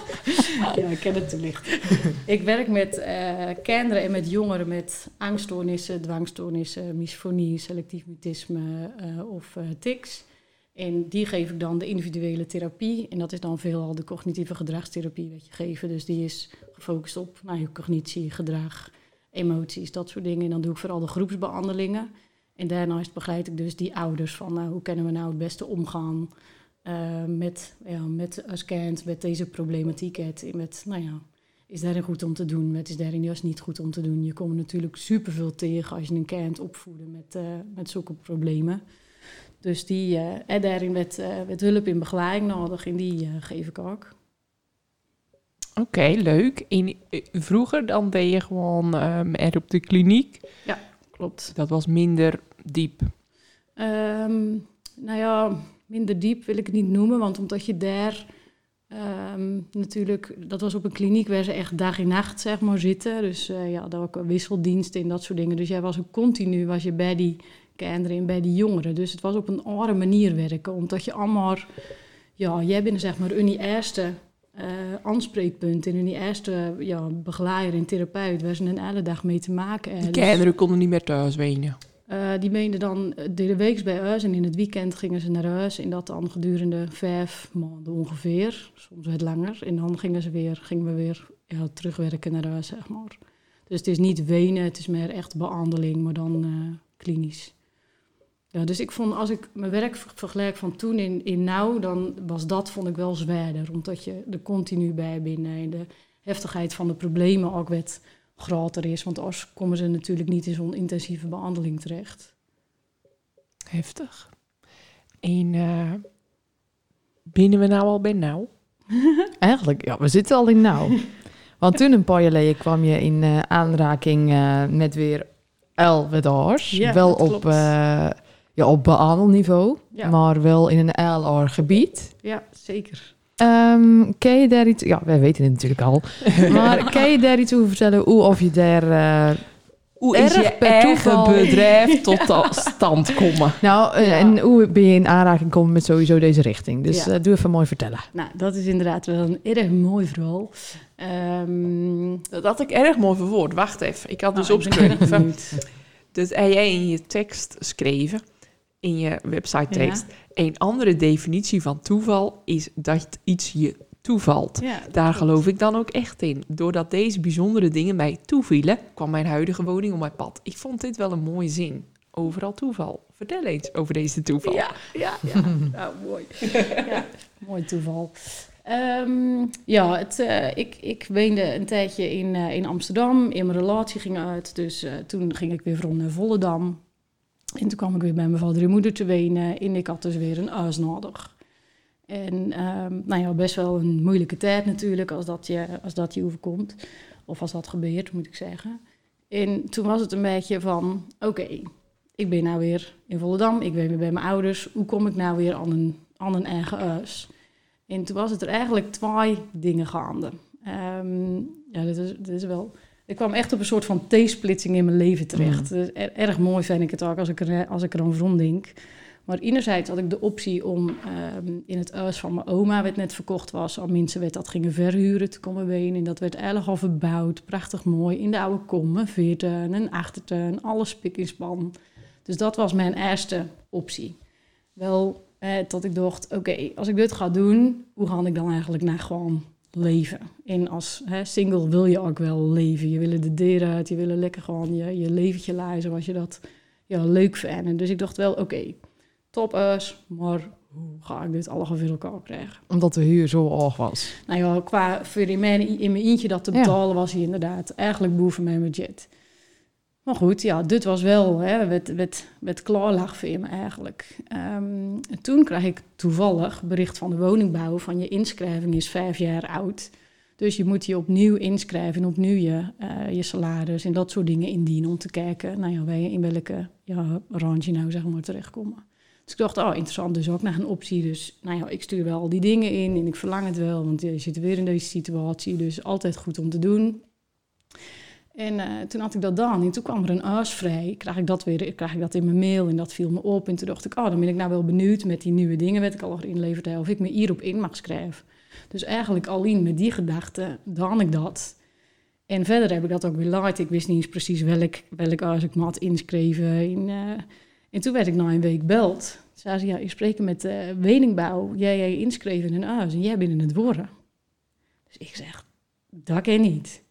Ja, ik ken het toelichten. ik werk met eh, kinderen en met jongeren met angststoornissen, dwangstoornissen, misfonie, selectief mutisme eh, of tics. En die geef ik dan de individuele therapie. En dat is dan veelal de cognitieve gedragstherapie wat je geven. Dus die is gefocust op nou, je cognitie, gedrag, emoties, dat soort dingen. En dan doe ik vooral de groepsbehandelingen. En daarnaast begeleid ik dus die ouders van nou, hoe kunnen we nou het beste omgaan eh, met, ja, met als kind, met deze problematiek. Met, nou ja, is daarin goed om te doen, wat is daarin juist niet goed om te doen. Je komt natuurlijk superveel tegen als je een kind opvoeden met, eh, met zulke problemen. Dus die, eh, en daarin met, met hulp in begeleiding nodig, en die geef ik ook. Oké, leuk. En eh, vroeger dan ben je gewoon ehm, er op de kliniek. Klopt. Dat was minder diep. Ehm, nou ja, minder diep wil ik het niet noemen, want omdat je daar ehm, natuurlijk, dat was op een kliniek waar ze echt dag en nacht zeg maar zitten. Dus eh, ja, daar ook wisseldiensten en dat soort dingen. Dus jij was ook continu was je bij die kinderen en bij die jongeren. Dus het was op een andere manier werken, omdat je allemaal, ja, jij bent zeg maar een eerste eh aanspreekpunt en een eerste ja, begeleider en therapeut waar ze een hele dag mee te maken Die hebben. Dus- kinderen konden niet meer thuis wonen. eh, die meenden dan eh, de week bij huis en in het weekend gingen ze naar huis. En dat dan gedurende vijf maanden ongeveer, soms wat langer. En dan gingen, ze weer, gingen we weer ja, terugwerken naar huis, zeg maar. Dus het is niet wenen, het is meer echt behandeling, maar dan eh, klinisch. Ja, dus ik vond, als ik mijn werk ver- vergelijk van toen in, in nou, dan was dat, vond ik wel zwaarder. Omdat je er continu bij bent en de heftigheid van de problemen ook werd groter is. Want anders komen ze natuurlijk niet in zo'n intensieve behandeling terecht. Heftig. En eh, binnen we nou al bij nou? <laughs> Eigenlijk, ja, we zitten al in nou. Want toen een paar jaar geleden kwam je in eh, aanraking eh, met weer LWDA's. Ja, wel op. ja, op behandelniveau, Ja. maar wel in een LR-gebied. Ja, zeker. Ehm kan je daar iets... Ja, wij weten het natuurlijk al. <laughs> Maar kan je daar iets over vertellen? Hoe of je daar... eh, Hoe is je eigen bedrijf <laughs> tot stand komen? nou, eh, Ja. en hoe ben je in aanraking komen met sowieso deze richting? Dus Ja. eh, doe even mooi vertellen. Nou, dat is inderdaad wel een erg mooi verhaal. Ehm, Dat had ik erg mooi verwoord. Wacht even. Ik had dus nou, ben erg opgeschreven. heb jij <laughs> in je tekst schreven, in je website tekst. Een andere definitie van toeval is dat iets je toevalt. Ja, Daar klopt. geloof ik dan ook echt in. Doordat deze bijzondere dingen mij toevielen, kwam mijn huidige woning op mijn pad. Ik vond dit wel een mooie zin. Overal toeval. Vertel eens over deze toeval. Ja, ja, ja. <laughs> nou, mooi. <laughs> ja, mooi toeval. Ehm, ja, het, eh, ik, ik woonde een tijdje in, eh, in Amsterdam. In mijn relatie ging uit. Dus eh, toen ging ik weer van naar Volendam. En toen kwam ik weer bij mijn vader en moeder te wonen. En ik had dus weer een huis nodig. En ehm, nou ja, best wel een moeilijke tijd natuurlijk als dat je, als dat je overkomt. Of als dat gebeurt, moet ik zeggen. En toen was het een beetje van, oké, ik ben nou weer in Volendam, ik ben weer bij mijn ouders. Hoe kom ik nou weer aan een, aan een eigen huis? En toen was het er eigenlijk twee dingen gaande. Ehm, ja, dit is, dit is wel... Ik kwam echt op een soort van T-splitsing in mijn leven terecht. Dus er- erg mooi vind ik het ook als ik er, als ik er aan rond denk. Maar enerzijds had ik de optie om ehm, in het huis van mijn oma, wat net verkocht was, aan mensen werd dat gingen verhuren te komen wonen. En dat werd eigenlijk al verbouwd, prachtig mooi, in de oude kom, een veertuin, een achtertuin, alles spik in span. Dus dat was mijn eerste optie. Wel, eh, dat ik dacht, oké, als ik dit ga doen, hoe ga ik dan eigenlijk naar gewoon leven. En als hè, single wil je ook wel leven. Je wil de deur uit, je wil lekker gewoon je, je leventje leiden zoals je dat ja, leuk vindt. En dus ik dacht wel, oké, top is, maar hoe ga ik dit allemaal voor elkaar krijgen? Omdat de huur zo hoog was. Nou ja, qua voor in mijn, in mijn eentje dat te Ja. betalen was hij inderdaad eigenlijk boven mijn budget. Maar goed, ja, dit was wel, hè, werd, werd, werd klaarlag voor me eigenlijk. Ehm, en toen kreeg ik toevallig bericht van de woningbouw van je inschrijving is vijf jaar oud. Dus je moet je opnieuw inschrijven en opnieuw je, eh, je salaris en dat soort dingen indienen om te kijken nou ja, in welke ja, randje nou zeg maar terechtkomen. Dus ik dacht, oh interessant, dus ook nog een optie. Dus nou ja, ik stuur wel al die dingen in en ik verlang het wel, want je zit weer in deze situatie. Dus altijd goed om te doen. En eh, toen had ik dat dan. En toen kwam er een huis vrij. Krijg ik dat weer krijg ik dat in mijn mail en dat viel me op. En toen dacht ik, oh, dan ben ik nou wel benieuwd met die nieuwe dingen, werd ik al inleverd heb, of ik me hierop in mag schrijven. Dus eigenlijk alleen met die gedachte dan ik dat. En verder heb ik dat ook weer light. Ik wist niet eens precies welk, welk huis ik me had ingeschreven. In, eh, en toen werd ik na een week beld. Zei ze, ja, ik spreek met de woningbouw. Jij jij inschreven in een huis en jij bent in het worden. Dus ik zeg, dat ken niet.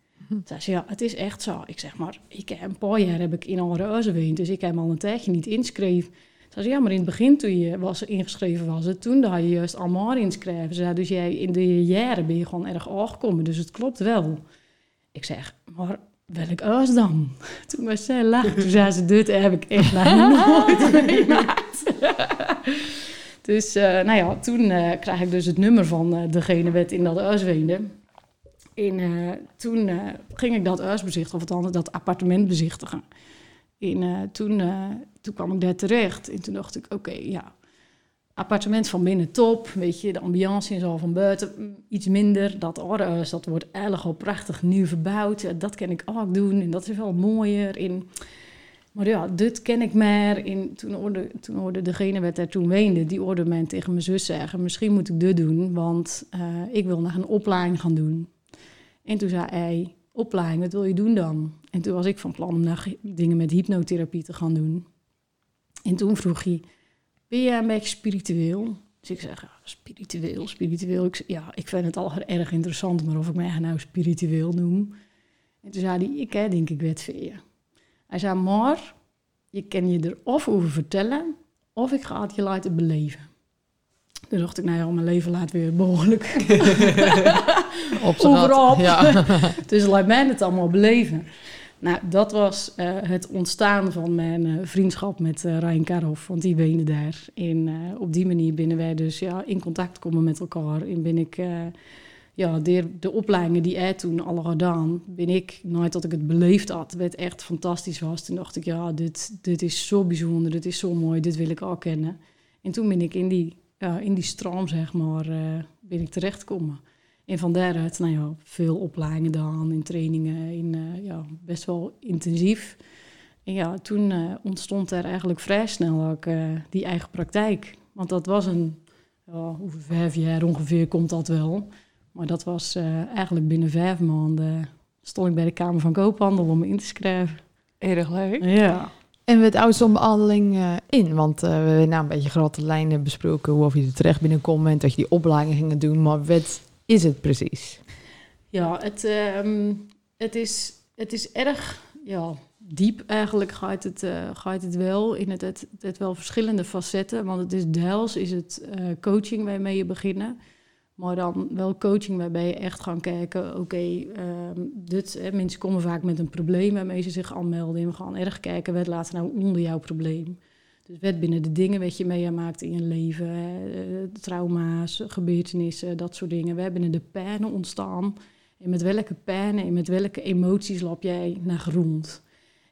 Zei ze, ja, het is echt zo. Ik zeg, maar ik heb een paar jaar heb ik in andere huizen gewoond, dus ik heb al een tijdje niet ingeschreven. Zei ze, ja, maar in het begin toen je was, ingeschreven was, het, toen had je juist allemaal inschrijven. Ze zei, dus jij in de jaren ben je gewoon erg aangekomen, dus het klopt wel. Ik zeg, maar welk huis dan? <laughs> Toen was zij lachen, toen zei ze, dit heb ik echt <laughs> nooit meegemaakt. <laughs> dus, eh, nou ja, toen eh kreeg ik dus het nummer van eh, degene wat in dat huis woonde. En eh, toen eh, ging ik dat huis bezichtigen, of althans dat appartement bezichtigen. En eh, toen, toen kwam ik daar terecht. En toen dacht ik, oké, ja, appartement van binnen top. Weet je, de ambiance is al van buiten mm, iets minder. Dat oude huis, dat wordt eigenlijk al prachtig nieuw verbouwd. Dat kan ik ook doen en dat is wel mooier. En, maar ja, dit ken ik maar. En toen hoorde, toen hoorde degene wat daar toen weende, die hoorde mij tegen mijn zus zeggen... misschien moet ik dit doen, want ik wil nog een opleiding gaan doen. En toen zei hij, opleiding, wat wil je doen dan? En toen was ik van plan om nog dingen met hypnotherapie te gaan doen. En toen vroeg hij, ben jij een beetje spiritueel? Dus ik zeg, spiritueel, spiritueel. Ja, ik vind het al erg interessant, maar of ik mij nou spiritueel noem. En toen zei hij, ik hè, denk ik wet je. Hij zei, maar je kan je er of over vertellen, of ik ga het je laten beleven. Toen dacht ik, nou ja, mijn leven laat weer behoorlijk <laughs> Op. Overal. Ja. <laughs> dus laat mij het allemaal beleven. Nou, dat was eh, het ontstaan van mijn eh, vriendschap met eh Ryan Karhoff, want die woonde daar. En eh, op die manier binnen wij dus ja, in contact komen met elkaar. En ben ik, eh, ja, de, de opleidingen die hij toen al had gedaan, ben ik, nooit dat ik het beleefd had, werd echt fantastisch was. Toen dacht ik, ja, dit, dit is zo bijzonder, dit is zo mooi, dit wil ik al kennen. En toen ben ik in die, ja, in die stroom, zeg maar, eh, ben ik terechtgekomen. En van daaruit, nou ja, veel opleidingen dan, in trainingen, in, eh, ja, best wel intensief. En ja, toen eh, ontstond er eigenlijk vrij snel ook die eigen praktijk. Want dat was een, ja, hoeveel vijf jaar ongeveer komt dat wel. Maar dat was eigenlijk binnen vijf maanden stond ik bij de Kamer van Koophandel om me in te schrijven. Erg leuk. Ja. En met ouderdonbehandeling eh in, want eh, we hebben nou een beetje grote lijnen besproken hoe of je er terecht binnenkomt en dat je die opleiding ging doen, maar wat is het precies? Ja, het, ehm, het, is, het is erg ja, diep eigenlijk gaat het, eh, gaat het wel. In het, het, het wel verschillende facetten. Want het is deels is het coaching waarmee je beginnen. Maar dan wel coaching waarbij je echt gaan kijken... oké, ehm, mensen komen vaak met een probleem waarmee ze zich aanmelden. En we gaan erg kijken, wat laat nou onder jouw probleem? Dus wat binnen de dingen wat je meemaakt in je leven. eh, trauma's, gebeurtenissen, dat soort dingen. We hebben de pijnen ontstaan... En met welke pijnen en met welke emoties loop jij naar grond?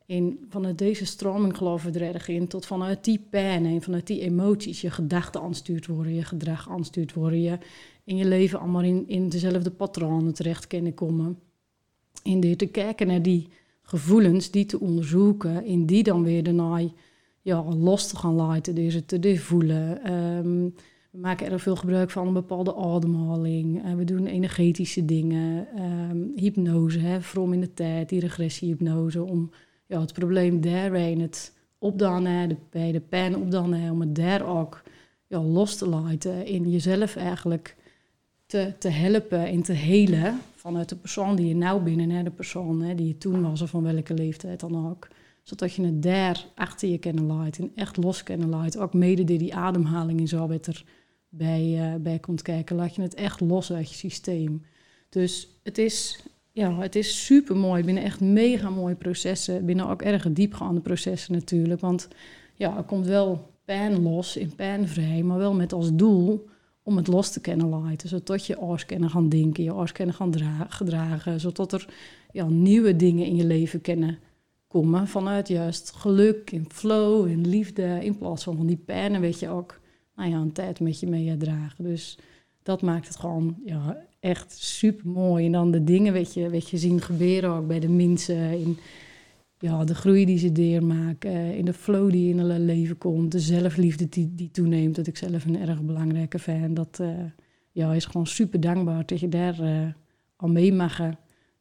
En vanuit deze stroming geloven we er erg in, tot vanuit die pijnen en vanuit die emoties je gedachten aanstuurd worden, je gedrag aanstuurd worden, je in je leven allemaal in, in dezelfde patronen terecht kunnen komen. En door te kijken naar die gevoelens, die te onderzoeken en die dan weer daarna ja, los te gaan laten, dus het te voelen. Ehm, we maken er veel gebruik van een bepaalde ademhaling. Eh, we doen energetische dingen, ehm, hypnose, hè, from in de tijd, die regressiehypnose, om ja, het probleem daar in het opdanen, de, bij de pijn opdanen, om het daar ook ja, los te laten en jezelf eigenlijk te, te helpen en te helen vanuit de persoon die je nou binnen, hè, de persoon hè, die je toen was of van welke leeftijd dan ook. Zodat je het daar achter je kennen laat en echt los kennen laat. Ook mede door die ademhaling en zo wat er bij, eh, bij komt kijken, laat je het echt los uit je systeem. Dus het is, ja, het is super mooi. Binnen echt mega mooie processen. Binnen ook erg diepgaande processen natuurlijk. Want ja, er komt wel pijn los in pijnvrij, maar wel met als doel om het los te kunnen laten. Zodat je oors kunnen gaan denken, je oors kunnen gaan dra- gedragen. Zodat er ja, nieuwe dingen in je leven kunnen komen. Vanuit juist geluk en flow en liefde. In plaats van van die pijnen weet je ook nou ja, een tijd met je mee dragen. Dus dat maakt het gewoon ja, echt super mooi. En dan de dingen weet je, weet je zien gebeuren ook bij de mensen. In ja, de groei die ze deurmaken. In de flow die in hun leven komt. De zelfliefde die, die toeneemt. Dat ik zelf een erg belangrijke fan. Dat eh, ja, is gewoon super dankbaar dat je daar eh, al mee mag,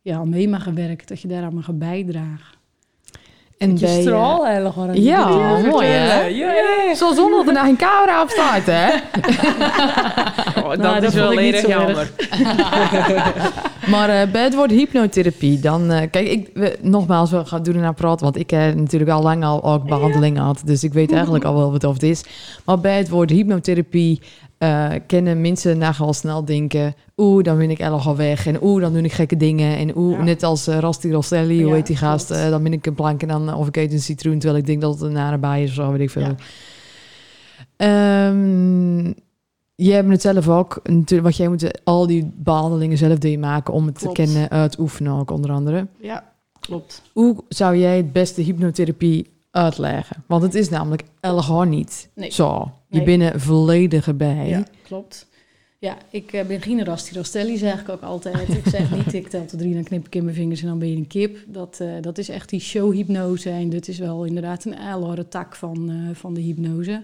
ja, mee mag werken. Dat je daar aan mag bijdragen. En Je bij, eh, straal heel ja, mooi, hè? Ja, Zo zonder er nou geen camera op staat, hè? <laughs> Oh, dat Nou, dat is wel vond ik niet erg zo jammer. <laughs> Maar eh, bij het woord hypnotherapie, dan... eh, kijk, ik, we, nogmaals, we gaan doen er naar praten... want ik heb natuurlijk al lang al ook behandeling gehad... dus ik weet eigenlijk al wel wat of het is. Maar bij het woord hypnotherapie... eh, kennen mensen nogal snel denken... oeh, dan ben ik eigenlijk al weg... en oeh, dan doe ik gekke dingen... en oeh, Ja. net als eh, Rasti Rostelli, hoe heet die gast... eh, dan ben ik een plank en dan... of ik eet een citroen... terwijl ik denk dat het een nare baai is of zo, weet ik veel. Ja. Ehm, je hebt het zelf ook, natuurlijk, want jij moet al die behandelingen zelf maken om het Klopt. te kennen, uitoefenen ook onder andere. Ja, klopt. Hoe zou jij het beste hypnotherapie uitleggen? Want het is namelijk helemaal niet Nee. zo. Je Nee. bent er volledig erbij. Ja, klopt. Ja, ik eh, ben geen Rasti Rostelli, zeg ik ook altijd. Ik zeg niet, ik tel tot drie, dan knip ik in mijn vingers en dan ben je een kip. Dat, eh, dat is echt die showhypnose en dit is wel inderdaad een ijlere tak van, eh, van de hypnose.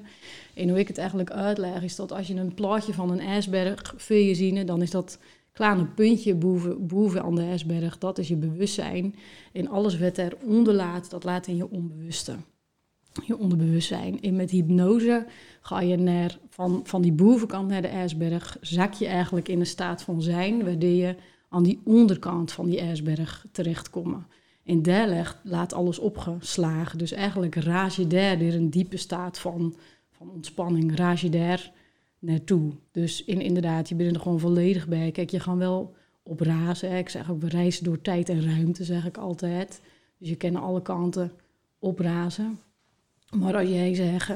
En hoe ik het eigenlijk uitleg is dat als je een plaatje van een ijsberg voor je ziet, dan is dat kleine puntje boven, boven aan de ijsberg, dat is je bewustzijn. En alles wat eronder laat, dat laat in je onbewuste. Je onderbewustzijn. En met hypnose ga je naar, van, van die bovenkant naar de ijsberg, zak je eigenlijk in een staat van zijn, waardoor je aan die onderkant van die ijsberg terechtkomt. En daar laat alles opgeslagen. Dus eigenlijk raas je daar weer een diepe staat van, van ontspanning, raas je daar naartoe. Dus in, inderdaad, je bent er gewoon volledig bij. Kijk, je gaat wel op razen. Hè. Ik zeg ook, we reizen door tijd en ruimte, zeg ik altijd. Dus je kan alle kanten oprazen. Maar als jij zegt,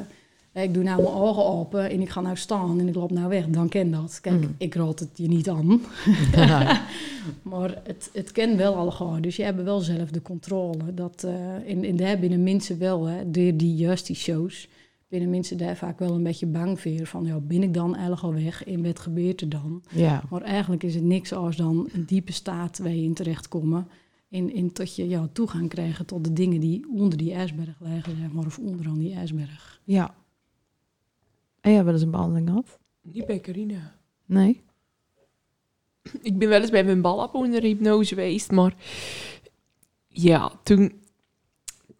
ik doe nou mijn ogen open en ik ga nou staan en ik loop nou weg, dan ken dat. Kijk, Mm. ik raad het je niet aan. <laughs> maar het, het ken wel al gewoon. Dus je hebt wel zelf de controle. Dat, eh in, in daar binnen mensen wel, hè, door die juist die shows, binnen mensen daar vaak wel een beetje bang voor. Van, ja, ben ik dan eigenlijk al weg? En wat gebeurt er dan? ja. Maar eigenlijk is het niks als dan een diepe staat waar je in terechtkomen. En, en tot je ja, toegang krijgen tot de dingen die onder die ijsberg liggen, zeg maar, of onderaan die ijsberg. ja. En jij wel eens een behandeling gehad? Niet bij Carina. Nee? Ik ben wel eens bij mijn ballap onder hypnose geweest, maar ja, toen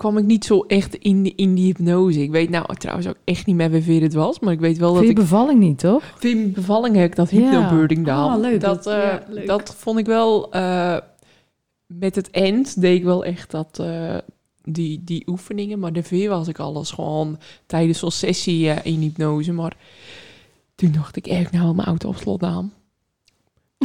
kwam ik niet zo echt in, die- in die hypnose. Ik weet nou trouwens ook echt niet meer wie het was, maar ik weet wel dat Vind je ik bevalling niet, toch? Mijn bevalling heb ik dat Ja. gedaan. Ah, leuk. Dat, Dat- eh, ja, leuk. dat vond ik wel... eh, met het eind deed ik wel echt dat, eh, die, die oefeningen. Maar daarvoor was ik alles gewoon tijdens zo'n sessie in hypnose. Maar toen dacht ik, ik nou mijn auto op slot aan?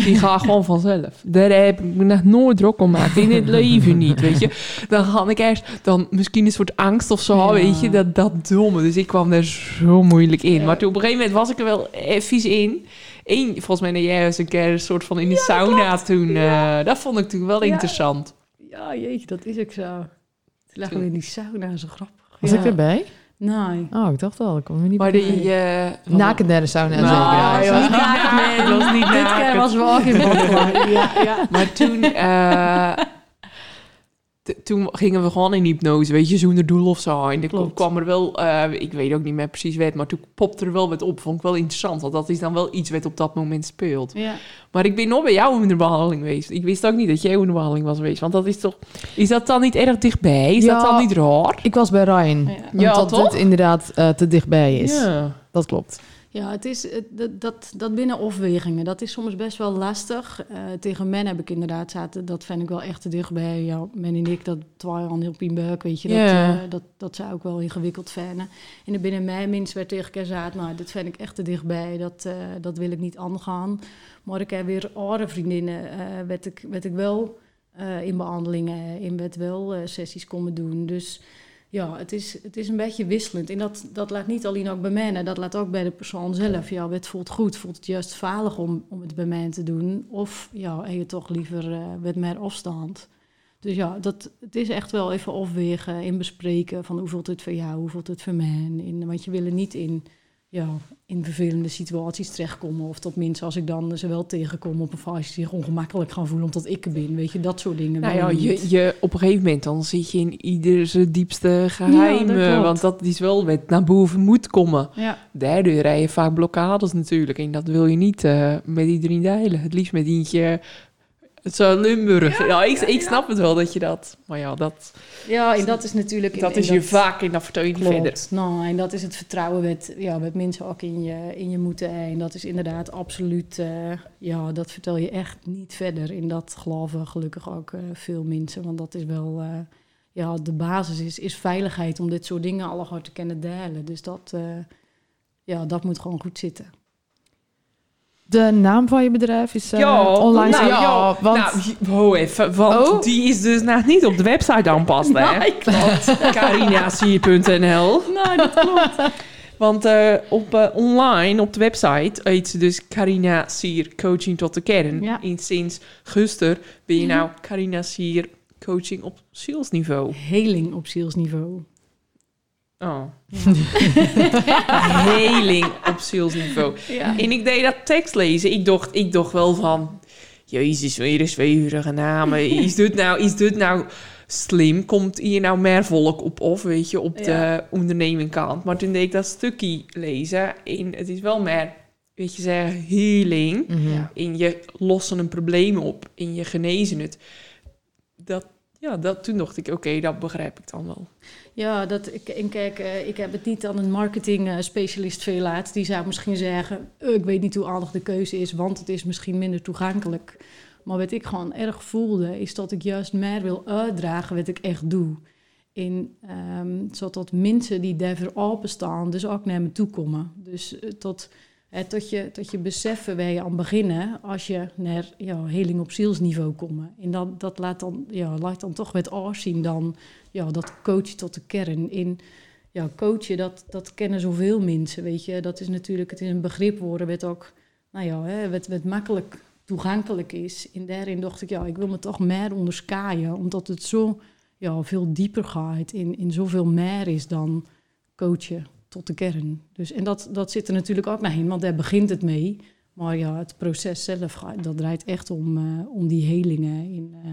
Die gaat gewoon vanzelf. Daar heb ik me nog nooit druk om gemaakt. In het leven niet, weet je. Dan ga ik eerst, dan misschien een soort angst of zo, Ja. weet je. Dat, dat domme. Dus ik kwam daar zo moeilijk in. Ja. Maar toen op een gegeven moment was ik er wel even in. Eén, volgens mij, jij was een keer een soort van in de sauna toen. eh, dat vond ik toen wel Ja. interessant. Ja, jeetje, dat is ook zo. Toen lagen we in die sauna, zo grappig. Was Ja. ik erbij? Nee. Oh, ik dacht al, ik kon me niet Maar bij. die... eh, Naken naar de sauna Nou, zeker. ja, ja. was niet naakt. Het was niet <laughs> Dit keer was wel ook in Bottelaar. <laughs> Ja, ja. Maar toen, eh, t- toen gingen we gewoon in hypnose, weet je, zonder doel of zo. En Klopt. kwam er wel, eh, ik weet ook niet meer precies wat, maar toen popte er wel wat op. Vond ik wel interessant, want dat is dan wel iets wat op dat moment speelt. ja. Maar ik ben nog bij jou in de behandeling geweest. Ik wist ook niet dat jij in de behandeling was geweest. Want dat is toch, is dat dan niet erg dichtbij? Is dat dan niet raar? Ik was bij Ryan. Ja. Omdat Ja, het inderdaad eh, te dichtbij is. Ja. Dat klopt. Ja, het is, het- dat, dat, dat binnen afwegingen, dat is soms best wel lastig. Eh, tegen men heb ik inderdaad zaten, dat vind ik wel echt te dichtbij. Ja, men en ik, dat aan heel pien buik, weet je, dat, eh, dat, dat zou ook wel ingewikkeld vinden. En binnen mij minst werd tegen zaten, nou, dat vind ik echt te dichtbij, dat, eh, dat wil ik niet aangaan. Maar ik heb weer oude vriendinnen, werd, ik, werd ik wel in behandelingen, in werd wel sessies komen doen. Dus ja, het is, het is een beetje wisselend. En dat, dat laat niet alleen ook bij mij, dat laat ook bij de persoon zelf. Ja, het voelt goed, voelt het juist veilig om, om het bij mij te doen. Of ja, en je toch liever eh met meer afstand. Dus ja, dat, het is echt wel even afwegen, in bespreken van hoe voelt het voor jou, hoe voelt het voor mij. Want je wil er niet in, ja, in vervelende situaties terechtkomen. Of tot minstens als ik dan ze wel tegenkom op een die zich ongemakkelijk gaan voelen omdat ik er ben. Weet je, dat soort dingen. Nou ja, je je, op een gegeven moment dan zit je in ieder zijn diepste geheim. Ja, dat want dat is wel wat naar boven moet komen. Ja, Daardoor rij je vaak blokkades natuurlijk. En dat wil je niet eh, met iedereen delen. Het liefst met eentje... Het zo Limburg. Ja, ik, ik snap het wel dat je dat... Maar ja, dat, ja, en dat is natuurlijk... dat is je vaak in dat vertel je niet verder. Nou, en dat is het vertrouwen met, ja, met mensen ook in je, in je moeten. En dat is inderdaad absoluut, eh, ja, dat vertel je echt niet verder. En dat geloven gelukkig ook eh, veel mensen. Want dat is wel, eh, ja, de basis is, is veiligheid om dit soort dingen allemaal te kunnen delen. Dus dat, ja, dat moet gewoon goed zitten. De naam van je bedrijf is eh, ja, online. nou, ja, ja, want nou, ho even, want Oh. die is dus nog niet op de website aanpast, hè? Nee, klopt. <laughs> carinasier.nl nou, dat klopt. Want eh, op, eh, online, op de website, heet ze dus Carina Sier Coaching tot de kern. Ja. En sinds guster ben je nou Carina Sier Coaching op salesniveau. Heling op zielsniveau. Oh. <laughs> Heling op salesniveau. Ja. En ik deed dat tekst lezen. Ik dacht, ik dacht wel van... Jezus, weer een zweverige namen. <laughs> Is dit nou, is dit nou slim? Komt hier nou meer volk op of, weet je, op de Ja. ondernemingkant? Maar toen deed ik dat stukje lezen. En het is wel meer, weet je zeggen, healing. Mhm. Ja. En je lossen een probleem op. En je genezen het. Dat, ja, dat, toen dacht ik, oké, dat begrijp ik dan wel. Ja, dat, en kijk, eh, ik heb het niet aan een marketing-specialist veel laat. Die zou misschien zeggen, eh, ik weet niet hoe aardig de keuze is, want het is misschien minder toegankelijk. Maar wat ik gewoon erg voelde, is dat ik juist meer wil uitdragen wat ik echt doe. In, ehm, zodat mensen die daarvoor openstaan, dus ook naar me toe komen. Dus eh, tot, eh, tot, je, tot je beseffen waar je aan beginnen als je naar ja, heling op zielsniveau komt. En dat, dat laat, dan, ja, laat dan toch wat zien dan ja, dat coachen tot de kern. In ja, coachen, dat, dat kennen zoveel mensen, weet je. Dat is natuurlijk, het is een begrip worden wat ook, nou ja, hè, wat, wat makkelijk toegankelijk is. En daarin dacht ik, ja, ik wil me toch meer onderscheiden, omdat het zo ja, veel dieper gaat, in, in zoveel meer is dan coachen tot de kern. Dus, en dat, dat zit er natuurlijk ook naar in, want daar begint het mee. Maar ja, het proces zelf, dat draait echt om, eh, om die helingen. In, eh,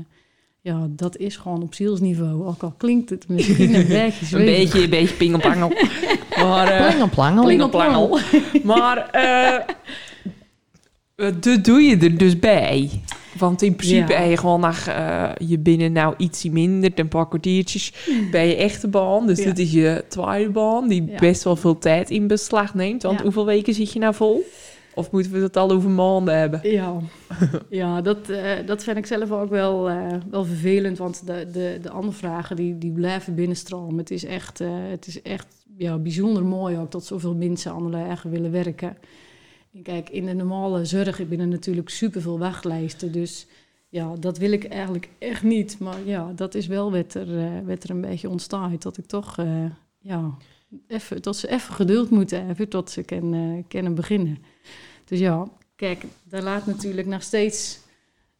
ja, dat is gewoon op zielsniveau. Ook al klinkt het misschien een beetje Een beetje, een beetje pingelpangel. <laughs> maar, eh, Plangel, plangel. Maar eh dat doe je er dus bij. Want in principe Ja. heb je gewoon naar eh, je binnen nou ietsje minder, een paar kwartiertjes bij je echte baan. Dus Ja. dit is je tweede baan, die Ja. best wel veel tijd in beslag neemt. Want Ja. hoeveel weken zit je nou vol? Of moeten we het al over maanden hebben? Ja, <laughs> ja dat, eh, dat vind ik zelf ook wel, eh, wel vervelend. Want de, de, de andere vragen die, die blijven binnenstromen. Het is echt, eh, het is echt ja, bijzonder mooi ook dat zoveel mensen aan de eigen willen werken. En kijk, in de normale zorg ik ben er natuurlijk superveel wachtlijsten. Dus ja, dat wil ik eigenlijk echt niet. Maar ja, dat is wel wat er, wat er een beetje ontstaat. Dat ik toch, ja, even, dat ze even geduld moeten hebben tot ze kunnen, kunnen beginnen. Dus ja, kijk, daar laat natuurlijk nog steeds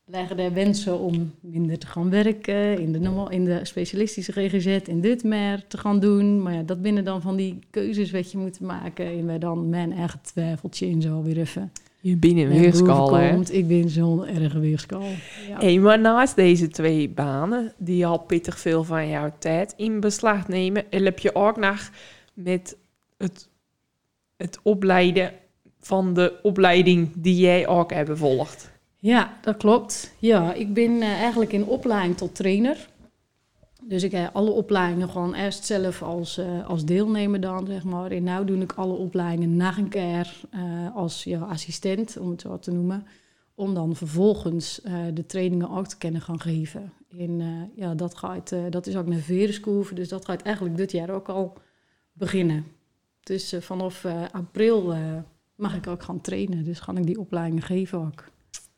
leggen daar wensen om minder te gaan werken, in de, normaal, in de specialistische GGZ, in dit meer te gaan doen. Maar ja, dat binnen dan van die keuzes wat je moet maken. En wij dan mijn eigen twijfeltje in zo weer even. Je binnen weerskal, hè? Ik ben zo'n erge weerskal. Ja. Hey, maar naast deze twee banen, die al pittig veel van jouw tijd in beslag nemen, help je ook nog met het, het opleiden van de opleiding die jij ook hebt gevolgd. Ja, dat klopt. Ja, ik ben eh, eigenlijk in opleiding tot trainer. Dus ik heb alle opleidingen gewoon eerst zelf als, eh, als deelnemer dan, zeg maar. En nu doe ik alle opleidingen nog een keer eh, als ja, assistent, om het zo te noemen. Om dan vervolgens eh, de trainingen ook te kunnen gaan geven. En eh, ja, dat, gaat, eh, dat is ook naar Verenskoeven, dus dat gaat eigenlijk dit jaar ook al beginnen. Dus eh, vanaf eh, april eh, mag ik ook gaan trainen, dus ga ik die opleidingen geven ook.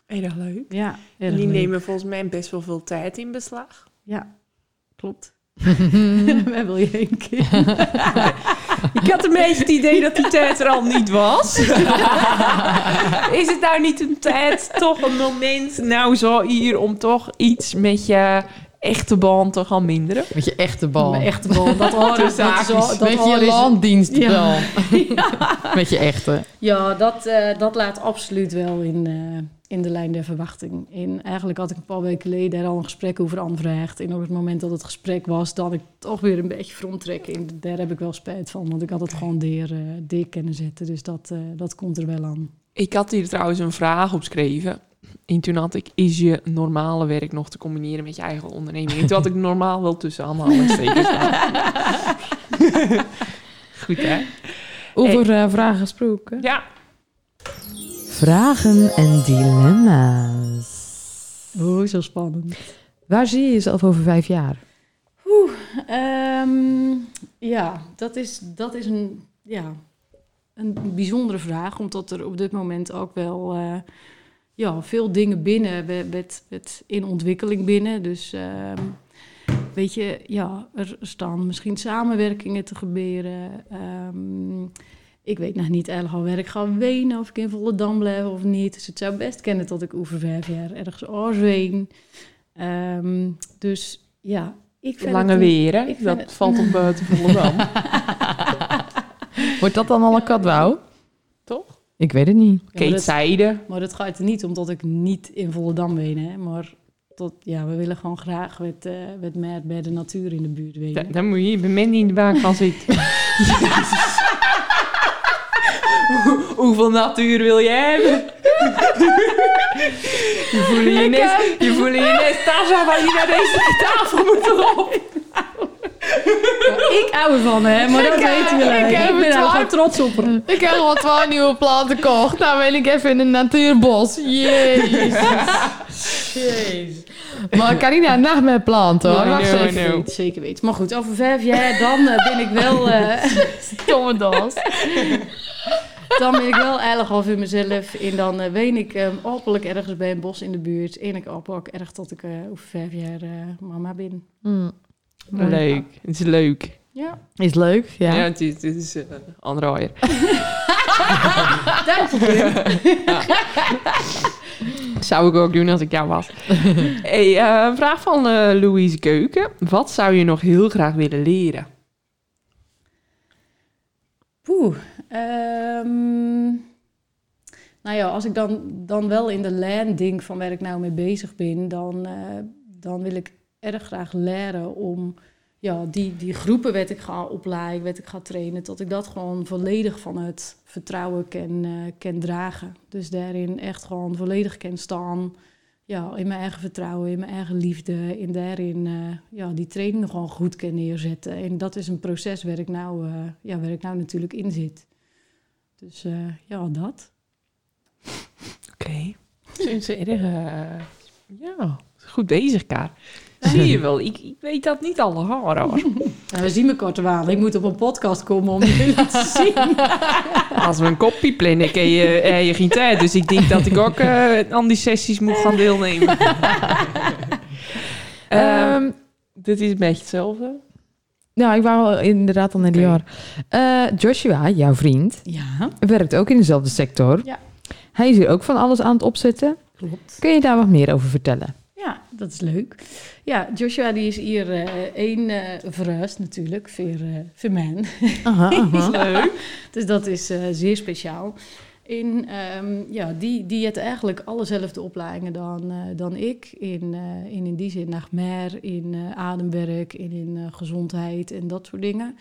Erg leuk. Ja, En die leuk. nemen volgens mij best wel veel tijd in beslag. Ja, klopt. <laughs> Waar wil je heen, Kim? <laughs> Ik had een beetje het idee dat die tijd er al niet was. <laughs> Is het nou niet een tijd, toch een moment, nou zo hier, om toch iets met je echte band te gaan minderen? Met je echte bal. Mijn echte bal. Dat hoor Tussen dat is al- haakjes. dat Met je is- landdienstbel. <laughs> Ja. Met je echte. Ja, dat, eh, dat laat absoluut wel in, eh, in de lijn der verwachting. En eigenlijk had ik een paar weken geleden daar al een gesprek over aanvraagd. En op het moment dat het gesprek was, dat ik toch weer een beetje fronttrekken. En daar heb ik wel spijt van, want ik had het gewoon deer, eh deer kunnen zetten. Dus dat, eh, dat komt er wel aan. Ik had hier trouwens een vraag opgeschreven. En toen had ik, is je normale werk nog te combineren met je eigen onderneming? En toen had ik normaal wel tussen aanhalingstekens <laughs> staan. Goed, hè? Over eh, vragen gesproken. Ja. Vragen en dilemma's. Oh, zo spannend. Waar zie je jezelf over vijf jaar? Ehm, ja, dat is, dat is een, ja, een bijzondere vraag. Omdat er op dit moment ook wel eh, ja, veel dingen binnen, met, met, met in ontwikkeling binnen. Dus ehm, weet je, ja, er staan misschien samenwerkingen te gebeuren. Ehm, ik weet nog niet erg al waar ik ga wenen, of ik in Volendam blijf of niet. Dus het zou best kennen dat ik over vijf jaar ergens oorzween. Ehm dus ja, ik vind Lange het weer, hè? Dat het- valt op buiten Volendam. <laughs> Wordt dat dan al een katwouw? Ik weet het niet. Ja, maar Kate dat- Zijde. Maar dat gaat er niet omdat ik niet in Volendam woon, hè. Maar tot, ja, we willen gewoon graag met, eh met meer bij de natuur in de buurt wonen. Da- Dan moet je hier bij Mandy in de baan gaan zitten. Hoe- Hoeveel natuur wil je hebben? <laughs> je voelt je net, je voelt je net Tasha waar je naar deze tafel moet <laughs> Ik hou ervan, hè. Maar dat Ik, weten jullie. ik Ik, ben er gewoon trots op. Ik heb al twaalf nieuwe planten gekocht. Nou wil ik even in een natuurbos. Jezus. Jezus. Maar Carina, nacht met planten hoor. Even. know. Weet, zeker weten. Maar goed, over vijf jaar, dan eh, ben ik wel... eh, <laughs> Stomme das. dan ben ik wel over in mezelf. En dan eh ween ik eh, hopelijk ergens bij een bos in de buurt. En ik hoop ook erg tot ik over vijf jaar eh, mama ben. Hm. Leuk. Het is leuk. Ja, Is leuk, ja. Ja, het is, het is eh, <laughs> dank je. Zou ik ook doen als ik jou was. <laughs> hey, eh, een vraag van eh, Louise Keuken. Wat zou je nog heel graag willen leren? Poeh. ehm, nou ja, als ik dan, dan wel in de lijn denk van waar ik nou mee bezig ben, dan, eh, dan wil ik erg graag leren om ja, die, die groepen wat ik ga opleiden, wat ik ga trainen, dat ik dat gewoon volledig vanuit vertrouwen kan, eh, kan dragen. Dus daarin echt gewoon volledig kan staan. Ja, in mijn eigen vertrouwen, in mijn eigen liefde. En daarin eh, ja, die trainingen gewoon goed kan neerzetten. En dat is een proces waar ik nou, eh, ja, waar ik nou natuurlijk in zit. Dus eh, ja, dat. Oké. Sinds erg... eh, ja, goed bezig, Kaar. <laughs> Zie je wel, ik, ik weet dat niet alle haar hoor. <laughs> We zien elkaar te waan. Ik moet op een podcast komen om jullie te <laughs> zien. Als we een kopie plannen, heb je, heb je geen tijd. Dus ik denk dat ik ook eh, aan die sessies moet gaan deelnemen. Ehm, Ehm, dit is een beetje hetzelfde. nou, ik wou inderdaad al naar die jaar. Eh, Joshua, jouw vriend, Ja, werkt ook in dezelfde sector. Ja. Hij is hier ook van alles aan het opzetten. klopt. Kun je daar wat meer over vertellen? Dat is leuk. Ja, Joshua die is hier eh, één verhuisd natuurlijk, voor, eh voor mij. Aha, aha. <laughs> Leuk. Dus dat is zeer speciaal. En ehm, ja, die, die heeft eigenlijk allezelfde opleidingen dan, dan ik. In, in, in die zin naar in ademwerk, in, in gezondheid en dat soort dingen.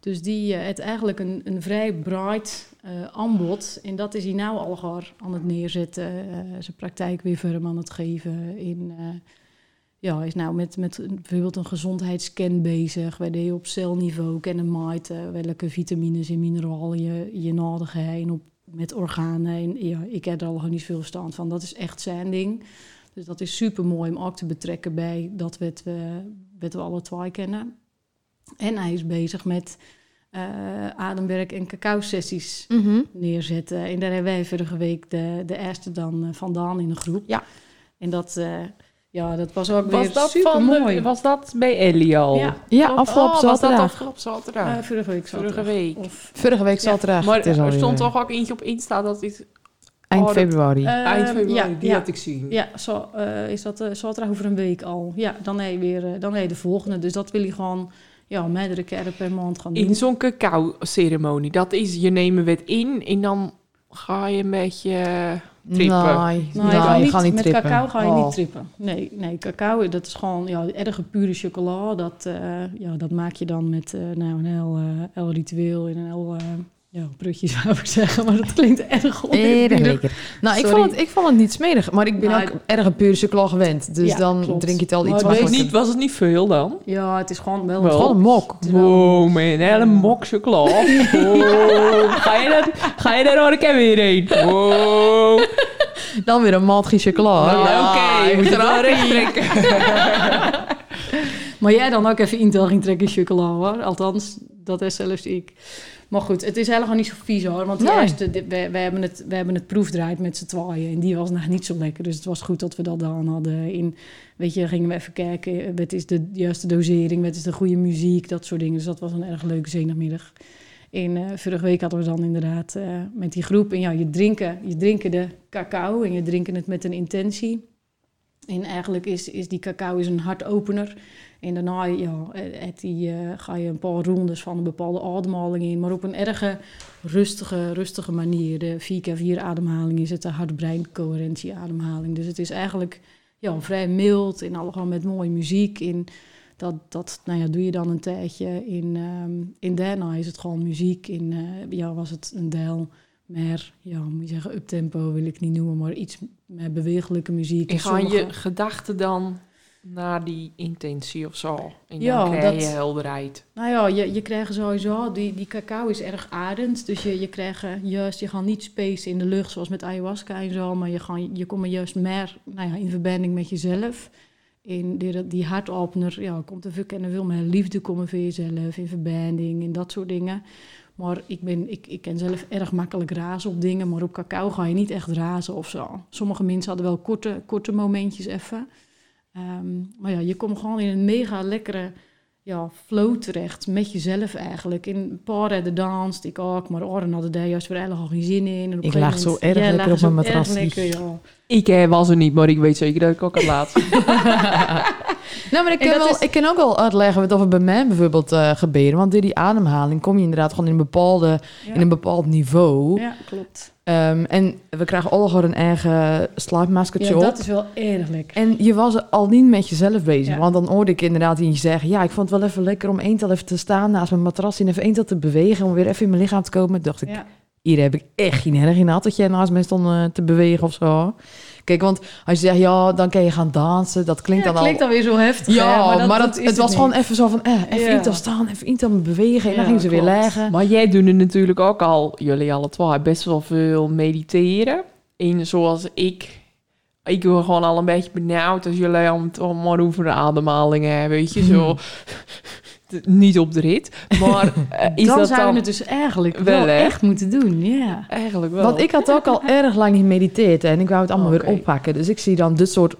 Dus die eh heeft eigenlijk een, een vrij breed eh, aanbod. En dat is hij nou al aan het neerzetten. eh, zijn praktijk weer verder aan het geven. In, ja, is nou met, met bijvoorbeeld een gezondheidsscan bezig. Waar je op celniveau kennen maait welke vitamines en mineralen je, je nodig hebt. Op, met organen. En ja, ik heb er al gewoon niet veel verstand van. Dat is echt zijn ding. Dus dat is super mooi om ook te betrekken bij dat wat we, wat we alle twee kennen. En hij is bezig met eh, ademwerk en cacao-sessies Mhm. neerzetten. En daar hebben wij vorige week de, de eerste dan eh, vandaan in de groep. Ja. En dat, eh, ja, dat was ook Was weer dat, super mooi. was dat bij Ellie al? Ja, Ja, Klopt. afgelopen oh, was dat zaterdag. afgelopen zaterdag? vorige week Vorige zaterdag. week. Of, Vorige week Ja. zaterdag. Maar het is er alweer, stond toch ook eentje op Insta dat is Eind oh, februari. Eh, eind februari, ja, die ja. had ik zien. ja, zo, eh, is dat eh, zaterdag over een week al. Ja, dan heb je weer eh, dan heb je de volgende. Dus dat wil je gewoon ja, meerdere keren per maand gaan doen. In zo'n cacao-ceremonie, dat is je nemen wet in en dan ga je een beetje trippen. Nee, Nou, nee, je gaat je gaat niet met trippen. cacao ga je Oh. niet trippen. Nee, nee, cacao, dat is gewoon ja, erge pure chocola. Dat, eh, ja, dat maak je dan met eh, nou, een heel, eh, heel ritueel en een heel eh, ja, prutje zou ik zeggen. Maar dat klinkt erg lekker. Nou, ik Sorry. vond, het, ik vond het niet smerig, maar ik ben Nou, ook erg een pure chocola gewend. Dus Ja, dan klopt. drink je het al Maar iets het Was niet, was het niet veel dan? Ja, het is gewoon wel... Gewoon een mok. Wow, man, een hele mok chocola. <laughs> Wow. Ga, je dat, ga je daar keer weer heen? Wow. Dan weer een matje chocola. Nou, Ja, Oké, moet recht trekken. <laughs> Maar jij dan ook even Intel ging trekken chocola hoor. Althans, dat is zelfs ik. Maar goed, het is helemaal niet zo vies hoor. Want Nee. eerste, we, we, hebben het, we hebben het proefdraaid met z'n tweeën. En die was nog niet zo lekker. Dus het was goed dat we dat dan hadden. In, weet je, gingen we even kijken. Wat is de juiste dosering? Wat is de goede muziek? Dat soort dingen. Dus dat was een erg leuke zondagmiddag. En eh, vorige week hadden we dan inderdaad eh, met die groep. En ja, je drinken, je drinken de cacao. En je drinken het met een intentie. En eigenlijk is, is die cacao is een hartopener. En daarna ja, eh, het die, eh, ga je een paar rondes van een bepaalde ademhaling in. Maar op een erge rustige, rustige manier. De 4x4 ademhaling is het de hart-brein-coherentie ademhaling. Dus het is eigenlijk ja, vrij mild en allemaal met mooie muziek. In dat, dat nou ja, doe je dan een tijdje. In, ehm in daarna is het gewoon muziek. In eh, ja, was het een deel meer, ja, moet je zeggen, uptempo wil ik niet noemen, maar iets meer bewegelijke muziek. En gaan je gedachten dan naar die intentie of zo? En Ja, dan krijg dat- je helderheid. Nou ja, je, je krijgt sowieso, die, die cacao is erg adend. Dus je, je krijgt eh, juist, je gaat niet space in de lucht zoals met ayahuasca en zo. Maar je, gaat, je komt er juist meer nou ja, in verbinding met jezelf. In die, die hartopener, ja, komt er veel, en veel meer liefde komen voor jezelf. In verbinding en dat soort dingen. Maar ik, ben, ik, ik ken zelf erg makkelijk razen op dingen. Maar op cacao ga je niet echt razen of zo. Sommige mensen hadden wel korte, korte momentjes even. Ehm, maar ja, je komt gewoon in een mega lekkere ja, flow terecht met jezelf eigenlijk. In een paar redden danst, ik ook, maar Oren hadden daar juist weer helemaal geen zin in. En op Ik lag zo erg Ja, lekker op mijn lekker, ja. Ik eh, was er niet, maar ik weet zeker dat ik ook had laatst. <laughs> Nou, maar ik kan, wel, is- ik kan ook wel uitleggen wat er bij mij bijvoorbeeld gebeuren. Want door die ademhaling kom je inderdaad gewoon in een, bepaalde, Ja. in een bepaald niveau. Ja, klopt. Ehm, en we krijgen allemaal gewoon een eigen slaapmaskertje Ja, op. dat is wel erg lekker. En je was al niet met jezelf bezig. Ja. Want dan hoorde ik inderdaad iemand zeggen... ja, ik vond het wel even lekker om eental even te staan naast mijn matras... en even eental te bewegen om weer even in mijn lichaam te komen. Dacht ik, Ja. hier heb ik echt geen erg in had... dat jij naast mij stond eh, te bewegen of zo. Kijk, want als je zegt, ja, dan kan je gaan dansen. Dat klinkt Ja, dan klinkt al... dan weer zo heftig. Ja, hè, maar, dat, het, dat het, is was gewoon even zo van... Eh, even Ja. eental staan, even eental bewegen. En dan gingen ze weer leggen. maar jij doet natuurlijk ook al, jullie alle twee, best wel veel mediteren. En zoals ik, ik word gewoon al een beetje benauwd als jullie om het allemaal over de ademhalingen hebben, weet je, zo. <laughs> Niet op de rit, maar <laughs> eh, is dan dat zou dan je het dus eigenlijk Wel, echt moeten doen, ja. eigenlijk wel? Want ik had ook al <laughs> erg lang niet mediteerd en ik wou het allemaal weer oppakken. Dus ik zie dan dit soort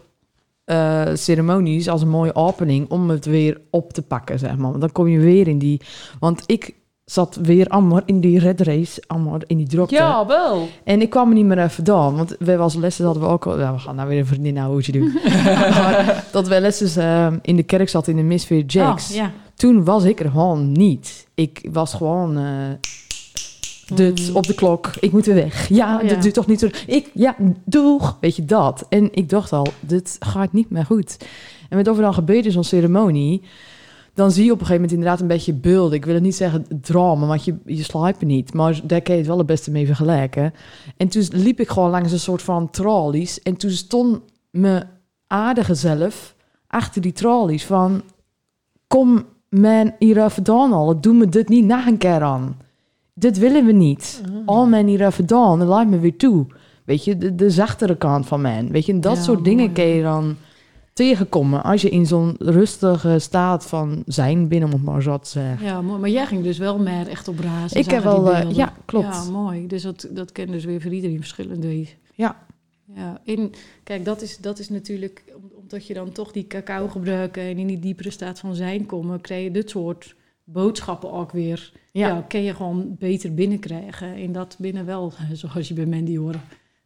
eh, ceremonies als een mooie opening om het weer op te pakken, zeg maar. Want dan kom je weer in die... Want ik zat weer allemaal in die red race, allemaal in die drukte. ja, wel. En ik kwam er niet meer even dan, want wij was lessen hadden we ook al... We gaan nou weer een vriendin nou hoedje doen. <laughs> maar dat wij lessen eh, in de kerk zat in de Misfear Jacks. Oh, ja. Toen was ik er gewoon niet. Ik was gewoon... eh dit op de klok. Ik moet weer weg. Ja, Oh, ja. dit doet toch niet zo. Ik, ja, doeg. Weet je dat? En ik dacht al, dit gaat niet meer goed. En met of er dan gebeurt in zo'n ceremonie, dan zie je op een gegeven moment inderdaad een beetje beelden. Ik wil het niet zeggen drama, want je, je slaapt niet. Maar daar kan je het wel het beste mee vergelijken. En toen liep ik gewoon langs een soort van tralies. En toen stond mijn aardige zelf achter die tralies van... Kom men hier even dan al, doen we dit niet nog een keer aan. Dit willen we niet. Al men hier even dan, laat me weer toe. Weet je, de, de zachtere kant van men. Weet je, dat Ja, soort dingen kun je dan tegenkomen... als je in zo'n rustige staat van zijn binnen, om het maar zo te zeggen. Ja, mooi. maar jij ging dus wel meer echt op raas. Ik heb wel, eh, ja, klopt. Ja, mooi. Dus dat, dat ken dus weer voor iedereen verschillend wezen. Ja. Ja, in, kijk, dat is, dat is natuurlijk, omdat je dan toch die cacao gebruiken en in die diepere staat van zijn komen, krijg je dit soort boodschappen ook weer. Ja, Ja. kun je gewoon beter binnenkrijgen. En dat binnen wel, <laughs> zoals je bij Mandy hoort,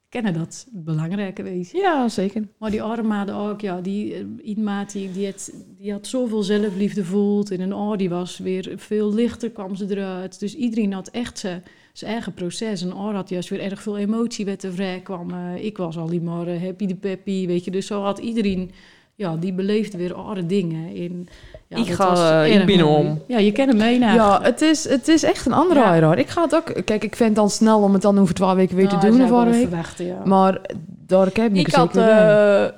kennen dat belangrijke wezen. Ja, zeker. Maar die armade ook, ja, die eh, Ienmaat, die, die, had, die had zoveel zelfliefde voelt. En een oor die was weer veel lichter, kwam ze eruit. Dus iedereen had echt zijn zijn eigen proces. En oor had juist weer erg veel emotie wat er vrij kwam. Eh, ik was al die maar happy de peppy, weet je. Dus zo had iedereen, ja, die beleefde weer andere dingen. In, ja, Ik ga, was eh, ik erg ben mooi. om. Ja, je kent hem mee naar. Ja, het is, het is echt een andere Ja. ja. Ik ga het ook... Kijk, ik vind het dan snel om het dan over twaalf weken weer te doen of ja. Maar daar heb ik, Ik had zeker bij. eh,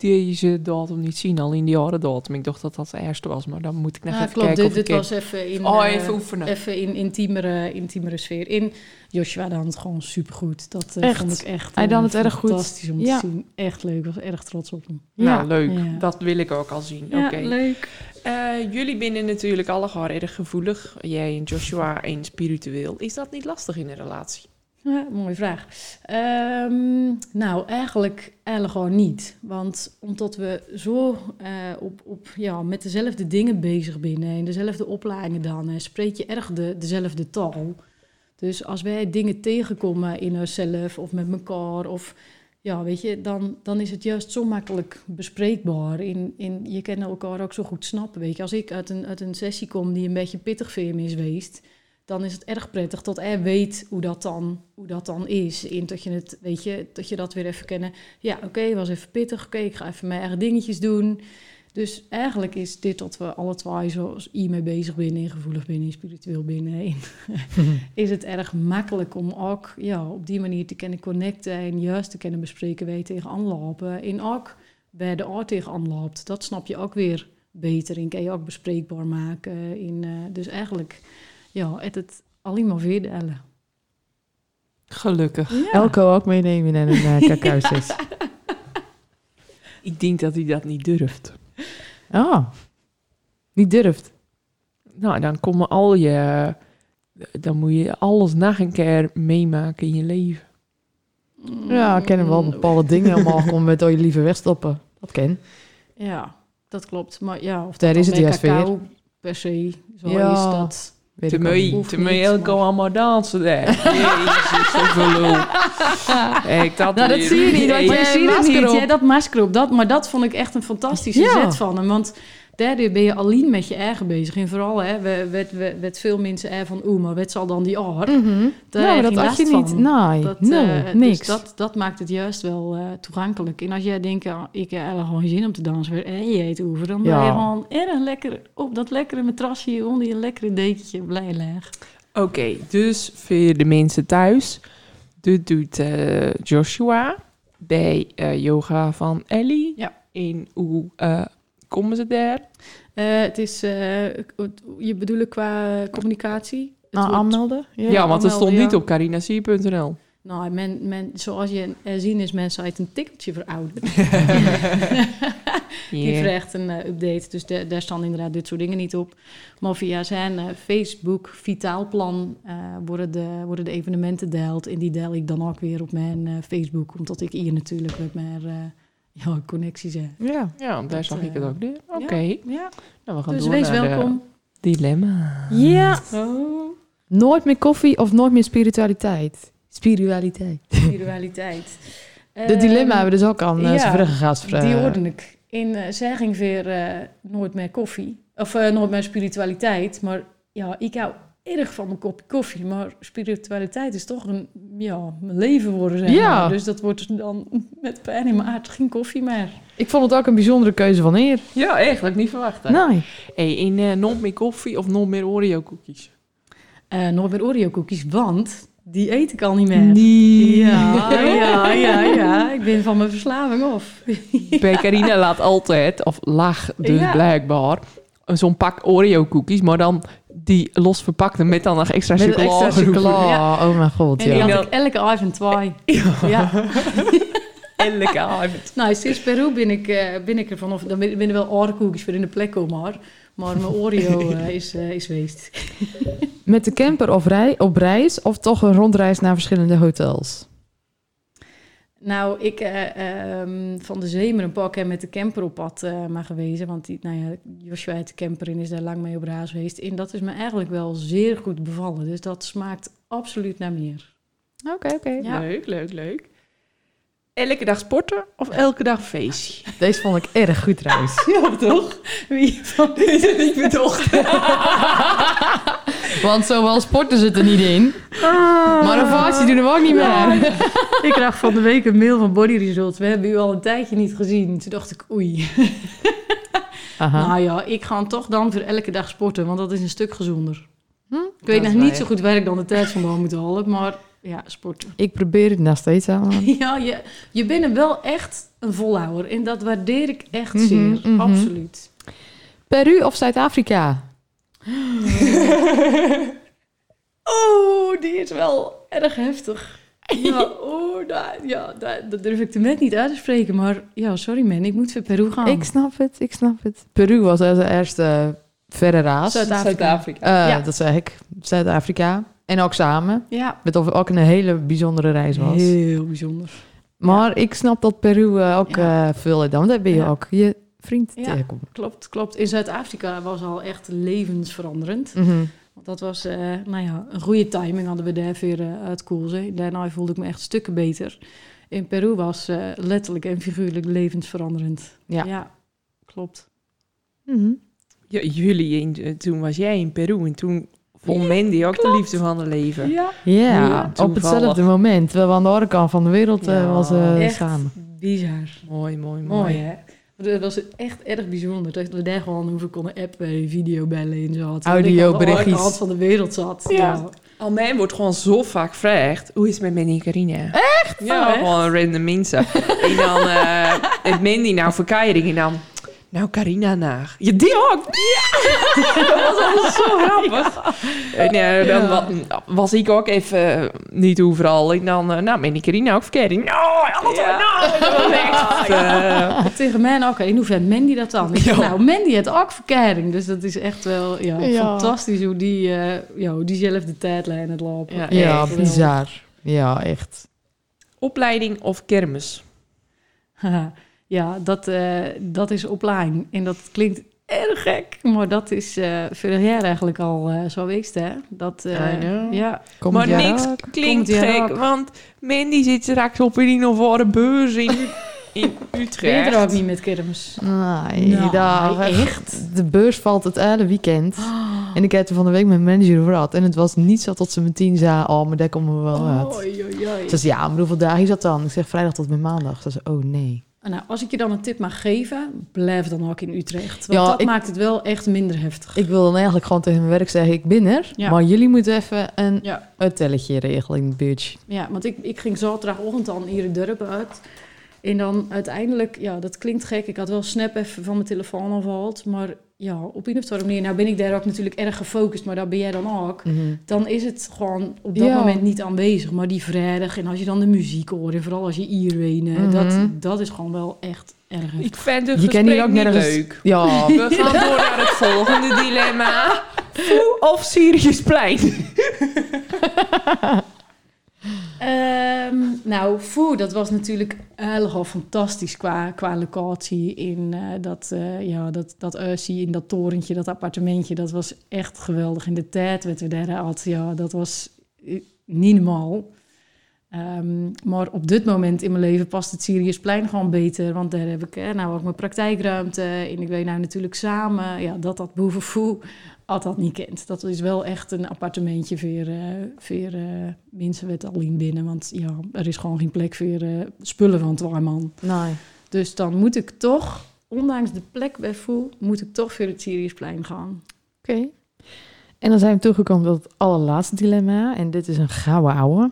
deze datum niet zien, al in die jaren datum. Ik dacht dat dat de eerste was, maar dan moet ik nog Ja, even klopt. kijken Dit, ik... dit was even in... oh, eh, even oefenen. Even in intiemere, intiemere sfeer. In Joshua dan het gewoon supergoed. Dat eh, Echt. vond ik echt Hij eh, dan het erg goed. fantastisch om Ja. te zien. Echt leuk. Ik was erg trots op hem. Nou, Ja. leuk. Ja. Dat wil ik ook al zien. Ja, Oké. leuk. Eh, jullie binnen natuurlijk allemaal erg gevoelig. Jij en Joshua en spiritueel. Is dat niet lastig in een relatie? Mooie vraag. Ehm, nou, eigenlijk, eigenlijk gewoon niet. Want omdat we zo eh, op, op, ja, met dezelfde dingen bezig binnen en dezelfde opleidingen dan, eh, spreek je erg de, dezelfde taal. Dus als wij dingen tegenkomen in onszelf of met elkaar, of ja, weet je, dan, dan is het juist zo makkelijk bespreekbaar. In, in, je kan elkaar ook zo goed snappen. Weet je, als ik uit een, uit een sessie kom die een beetje pittig voor me is geweest, dan is het erg prettig dat hij weet hoe dat dan, hoe dat dan is. In dat je het, weet je, dat je dat weer even kennen. Ja, oké, was even pittig. Oké, ik ga even mijn eigen dingetjes doen. Dus eigenlijk is dit dat we alle twee zoals hiermee bezig binnen, en gevoelig binnen, en spiritueel binnen, en <laughs> is het erg makkelijk om ook ja, op die manier te kunnen connecten en juist te kunnen bespreken waar je tegen aanlopen. En ook bij de aard tegen aanloopt. Dat snap je ook weer beter en kan je ook bespreekbaar maken. In, eh, dus eigenlijk, ja, het het alleen maar verdelen. Gelukkig. Ja. Elko ook meenemen in een <laughs> uh. Ik denk dat hij dat niet durft. Ah, niet durft. Nou, dan komen al je... Dan moet je alles nog een keer meemaken in je leven. Ja, ik ken wel bepaalde dingen allemaal gewoon met al je lieve wegstoppen. Dat ken. Ja, dat klopt. Maar ja, of Daar is het juist cacao per se zo Ja. is, dat... Weet Te ik ook mee, niet. Hoeft te niet, mee elke maar- allemaal dansen daar. <laughs> Jezus, zoveel lul. <laughs> Ik dat Nou, dat zie je niet, want jij je ziet het masker niet, op. hè, dat masker op. Dat, maar dat vond ik echt een fantastische Ja. zet van hem. Want daardoor ben je alleen met je eigen bezig. En vooral, hè, we, werd, werd, werd veel mensen er van... Oeh, maar wat zal dan die aard? Mhm. Daar Nou, dat je had je niet. Nee, Dat, nul, eh, niks. Dus dat, dat maakt het juist wel eh, toegankelijk. En als jij denkt, ik heb eigenlijk gewoon zin om te dansen... en je eet oever, dan ben je Ja. gewoon erg lekker... op dat lekkere matrasje onder je lekkere dekentje blij leg. Oké, dus voor de mensen thuis. Dit doet eh, Joshua bij yoga van Ellie. Ja. En hoe komen ze daar? Eh, het is, eh, je bedoelen qua communicatie? Het Nou, wordt- aanmelden? Ja, Ja. want het stond niet op carinasier.nl. Nou, men, men, zoals je eh, zien is mensen uit een tikkeltje verouderd. <laughs> <laughs> Die vraagt een update, dus da- daar staan inderdaad dit soort dingen niet op. Maar via zijn eh, Facebook Vitaalplan eh, worden, de, worden de evenementen deeld. En die deel ik dan ook weer op mijn eh, Facebook, omdat ik hier natuurlijk met mijn eh, ja, connecties. Ja. Ja, daar Dat, zag ik het eh, ook. weer. Oké, Ja, nou we gaan dus door wees naar de welkom. dilemma. Ja. Oh, Nooit meer koffie of nooit meer spiritualiteit? Spiritualiteit. spiritualiteit. <laughs> De Ehm, dilemma hebben we dus ook aan uh, ja, zijn vorige gast Die hoorde ik. In uh, zij ging weer uh, nooit meer koffie. Of uh, nooit meer spiritualiteit. Maar ja, ik hou erg van mijn kopje koffie. Maar spiritualiteit is toch een, ja, mijn leven worden. Zeg Ja. maar. Dus dat wordt dan met pijn in mijn hart geen koffie meer. Ik vond het ook een bijzondere keuze van eer. Ja, echt, had ik niet verwacht. hè. Nee. Hey, in eh nooit meer koffie of nooit meer Oreo cookies? Uh, nooit meer Oreo cookies, want Die eet ik al niet meer. Nee. Ja, ja, ja, ja. Ik ben van mijn verslaving af. Bij Carina laat altijd, of lag dus Ja. blijkbaar, zo'n pak Oreo cookies, maar dan die los verpakte met dan nog extra Met chocola. extra. Oh mijn god, En ja. Ja. had ik elke avond twee. <laughs> Ja. Elke avond. Nou, sinds Peru ben ik, eh, ben ik er vanaf. Dan ben er wel oude koekjes voor in de plek komen, maar. Maar mijn Oreo <laughs> eh, is, eh, is geweest. Met de camper of rij, op reis of toch een rondreis naar verschillende hotels? Nou, ik eh, ehm, van de paar keer met de camper op pad eh, maar gewezen. Want die, nou ja, Joshua heeft de camper en is daar lang mee op reis geweest. En dat is me eigenlijk wel zeer goed bevallen. Dus dat smaakt absoluut naar meer. Oké, oké. Ja. Leuk, leuk, leuk. Elke dag sporten of elke dag feestje? <laughs> Deze vond ik erg goed reis. <laughs> Ja, toch? Wie van <laughs> ik ben toch. Want zowel sporten zit er niet in, maar een vaartje doen we ook niet meer. <laughs> Ik kreeg van de week een mail van Body Results. We hebben u al een tijdje niet gezien. Toen dacht ik, oei. <laughs> Aha. Nou ja, ik ga toch dan voor elke dag sporten, want dat is een stuk gezonder. Hm? Ik weet Dat nog niet zo goed waar ik dan de tijd vandaan moet halen, maar ja, sporten. Ik probeer het nog steeds aan. <laughs> Ja, je, je bent wel echt een volhouder en dat waardeer ik echt Mhm, zeer. mhm. Absoluut. Peru of Zuid-Afrika? Oh, die is wel erg heftig. <laughs> Ja, oh, ja, dat durf ik de net niet uit te spreken, maar ja, sorry man, ik moet voor Peru gaan. Ik snap het, ik snap het. Peru was onze eerste verre raas. Zuid-Afrika. Zuid-Afrika. Eh, Ja. Dat zeg ik. Zuid-Afrika. En ook samen. Ja, Met of ook een hele bijzondere reis was. heel bijzonder. Maar ik snap dat Peru eh, ook Ja. eh, veel. Want daar ben je Ja. ook je vriend Ja. tegenkomt. Klopt, klopt. In Zuid-Afrika was al echt levensveranderend. Mhm. Want dat was, eh, nou ja, een goede timing hadden we daar weer uh, uit Koolzee. Daarna voelde ik me echt stukken beter. In Peru was eh, letterlijk en figuurlijk levensveranderend. Ja. klopt. Mhm. Ja, jullie, in, eh, toen was jij in Peru en toen vond Mandy ook de liefde van haar leven. Ja, Ja, Ja, op hetzelfde moment. Terwijl we aan de andere kant van de wereld eh, Ja, was eh, echt samen. bizar. Mooi, mooi, mooi. Mooi, hè? Het was echt erg bijzonder dat we daar gewoon hoeven konden appen, video bij en zo. ik aan de kant van de wereld zat. Ja. Ja. Al mij wordt gewoon zo vaak gevraagd, hoe is het met Mandy en Carina? Echt? Ja, Oh, echt? gewoon random mensen. en dan eh het Mandy nou verkeiring en dan... Nou, Carina naar. Je die ook? Ja! <laughs> dat was zo grappig. En eh, dan wa- was ik ook even eh, niet overal. En dan, eh, nou, Mandy Carina ook verkering. Nou, alles nou. Echt... Tegen mij ook. In hoeverre Mandy dat dan? Ik Ja. Nou, Mandy heeft ook verkering. Dus dat is echt wel ja, Ja. fantastisch hoe die, eh ja, hoe die zelf de tijdlijn het lopen. Ja, Ja, bizar. Ja, echt. opleiding of kermis? Haha. <laughs> ja, dat, eh, dat is. En dat klinkt erg gek. Maar dat is eh vorig jaar eigenlijk al eh, zo geweest, hè? Dat, eh, ja. Komt maar niks klinkt Komt gek, want Mandy zit straks op een innovare beurs in, <laughs> in Ben je Utrecht. er ook niet met kermis? Nee, Nou, daar, echt? De beurs valt het hele weekend. En ik heb er van de week met mijn manager over gehad. En het was niet zo tot ze me tien zei, oh, maar daar komen we wel uit. Oei. Ze zei, ja, maar hoeveel dagen is dat dan? Ik zeg, vrijdag tot met maandag. Ze zei, oh nee. Nou, als ik je dan een tip mag geven, blijf dan ook in Utrecht. Want Ja, dat ik- maakt het wel echt minder heftig. Ik wil dan eigenlijk gewoon tegen mijn werk zeggen, ik ben er. Ja. Maar jullie moeten even een Ja. hotelletje regelen de buurt. Ja, want ik, ik ging zaterdagochtend dan hier dorp uit. En dan uiteindelijk, ja, dat klinkt gek. Ik had wel Snap even van mijn telefoon afgehaald. Maar ja, op een of andere manier, nou ben ik daar ook natuurlijk erg gefocust, maar daar ben jij dan ook. Dan is het gewoon op dat Ja. moment niet aanwezig. Maar die vrijdag en als je dan de muziek hoort en vooral als je Iedereen, Mhm. dat, dat is gewoon wel echt erg. Ik vind het Je hier ook niet nergens- leuk. Ja, <laughs> We gaan door naar het volgende dilemma. Foe of Siriusplein? <laughs> Ehm, nou, Foo, dat was natuurlijk eigenlijk al fantastisch qua, locatie. In eh, dat, eh ja, dat, dat huisje, in dat torentje, dat appartementje. Dat was echt geweldig. In de tijd werd we daar had, ja, dat was eh, niet normaal. Ehm, maar op dit moment in mijn leven past het Siriusplein gewoon beter. Want daar heb ik nou ook mijn praktijkruimte. En ik weet nou natuurlijk samen ja, dat dat boven Dat niet kent. Dat is wel echt een appartementje voor, eh voor eh, mensen met alleen binnen. Want ja, er is gewoon geen plek voor eh, spullen van twee man. nee. Dus dan moet ik toch, ondanks de plek bij Foo, moet ik toch voor het Siriusplein gaan. Oké. En dan zijn we toegekomen tot het allerlaatste dilemma. En dit is een gouden ouwe.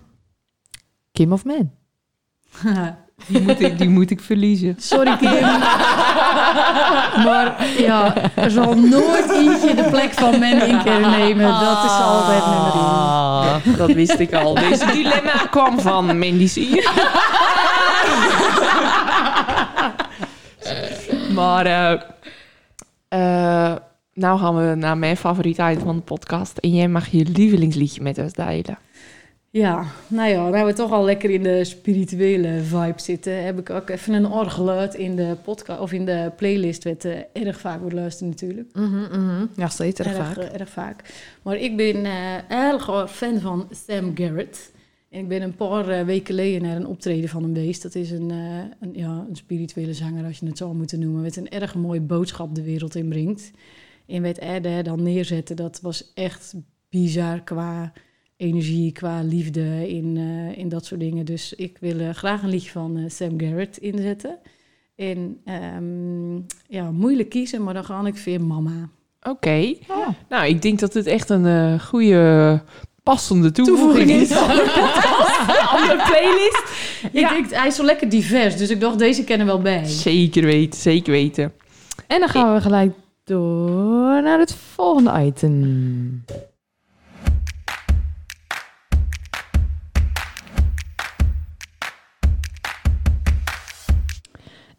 Kim of Man? <laughs> Die moet ik, die moet ik verliezen. Sorry Kim. <laughs> maar ja, er zal nooit eentje de plek van men in kunnen nemen. Dat is altijd nummer één. Ah, dat wist ik al. Deze dilemma kwam van Sier. <laughs> maar eh, eh, nou gaan we naar mijn favoriete item van de podcast. En jij mag je lievelingsliedje met ons delen. Ja, nou ja, waar we toch al lekker in de spirituele vibe zitten, heb ik ook even een orgeluid in de podcast of in de playlist, wat eh, erg vaak wordt luisteren natuurlijk. Ja, steeds erg vaak. eh, erg vaak. Maar ik ben eh erg erg fan van Sam Garrett. En ik ben een paar eh, weken geleden naar een optreden van hem geweest. Dat is een, eh, een, ja, een spirituele zanger, als je het zo moet noemen, met een erg mooie boodschap de wereld inbrengt. En hij daar dan neerzetten, dat was echt bizar qua energie, qua liefde in, eh, in dat soort dingen. Dus ik wil eh, graag een liedje van eh, Sam Garrett inzetten. En ehm, ja, moeilijk kiezen, maar dan ga ik voor Mama. Oké. Nou, ik denk dat het echt een eh, goede, passende toevoeging, Toevoeging is <laughs> aan de de playlist. Ik Ja. denk, hij is zo lekker divers, dus ik dacht, deze kennen wel bij. Zeker weten, zeker weten. En dan gaan we gelijk door naar het volgende item.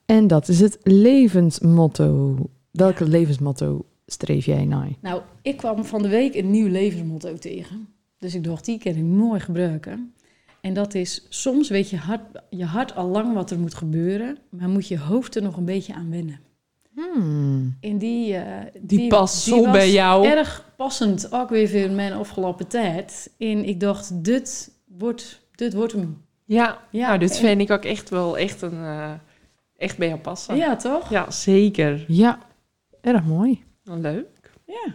En dat is het levensmotto. Welke levensmotto streef jij naar? Nou, ik kwam van de week een nieuw levensmotto tegen. Dus ik dacht, die kan ik mooi gebruiken. En dat is, soms weet je hart, je hart al lang wat er moet gebeuren, maar moet je hoofd er nog een beetje aan wennen. Hmm. En die, eh, Die past zo was bij jou. Erg passend, ook weer voor mijn afgelopen tijd. En ik dacht, dit wordt, dit wordt hem. Ja, Ja, nou, dit en- vind ik ook echt wel echt een... eh, echt bij jou passen. Ja, toch? Ja, zeker. Ja, erg mooi. Nou, Leuk. Ja.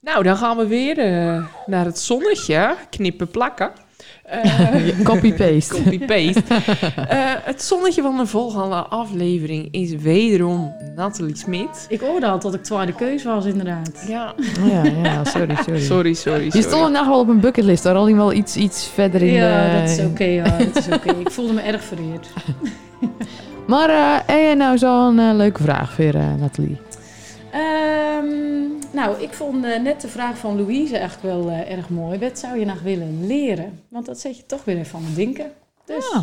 Nou, dan gaan we weer eh, naar het zonnetje. Knippen, plakken. <laughs> Eh, Copy-paste. Copy-paste. <laughs> Eh, het zonnetje van de volgende aflevering is wederom Nathalie Smit. Ik hoorde al dat ik tweede keus was, inderdaad. Ja, Ja, ja, sorry, sorry. sorry, sorry. Je stond nog wel op een bucketlist, daar al die wel iets, iets verder in Ja, de... dat is oké. ja, dat is oké. <laughs> Ik voelde me erg vereerd. <laughs> Maar eh heb jij nou zo'n eh, leuke vraag voor eh, Nathalie? Ehm, nou, ik vond eh, net de vraag van Louise echt wel eh, erg mooi. Wat zou je nog willen leren? Want dat zet je toch weer even aan het denken. Dus Ja.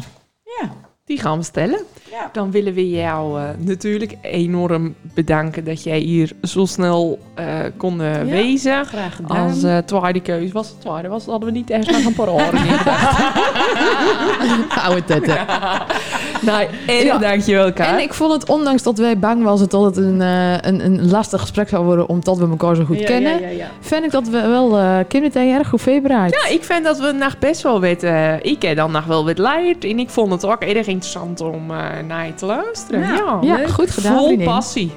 ja. Die gaan we stellen. Ja. Dan willen we jou eh, natuurlijk enorm bedanken dat jij hier zo snel eh kon eh, Ja. wezen. graag gedaan. Als eh tweede keus was het tweede was, hadden we niet echt nog een paar oren in. Oude tetten. <laughs> <laughs> nou, en Ja. dankjewel, Kaar. En ik vond het, ondanks dat wij bang waren dat het een, eh, een, een lastig gesprek zou worden, omdat we elkaar zo goed ja, kennen, Ja, ja, ja. vind ik dat we wel uh, Kim het erg goed voorbereid. Ja, ik vind dat we nog best wel wat... eh, ik heb dan nog wel wat leerd. En ik vond het ook erg interessant om eh, naar je te luisteren. Ja. Ja, Ja, leuk. goed gedaan, vol vriendin. passie.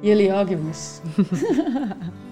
Jullie ook, jongens. <laughs>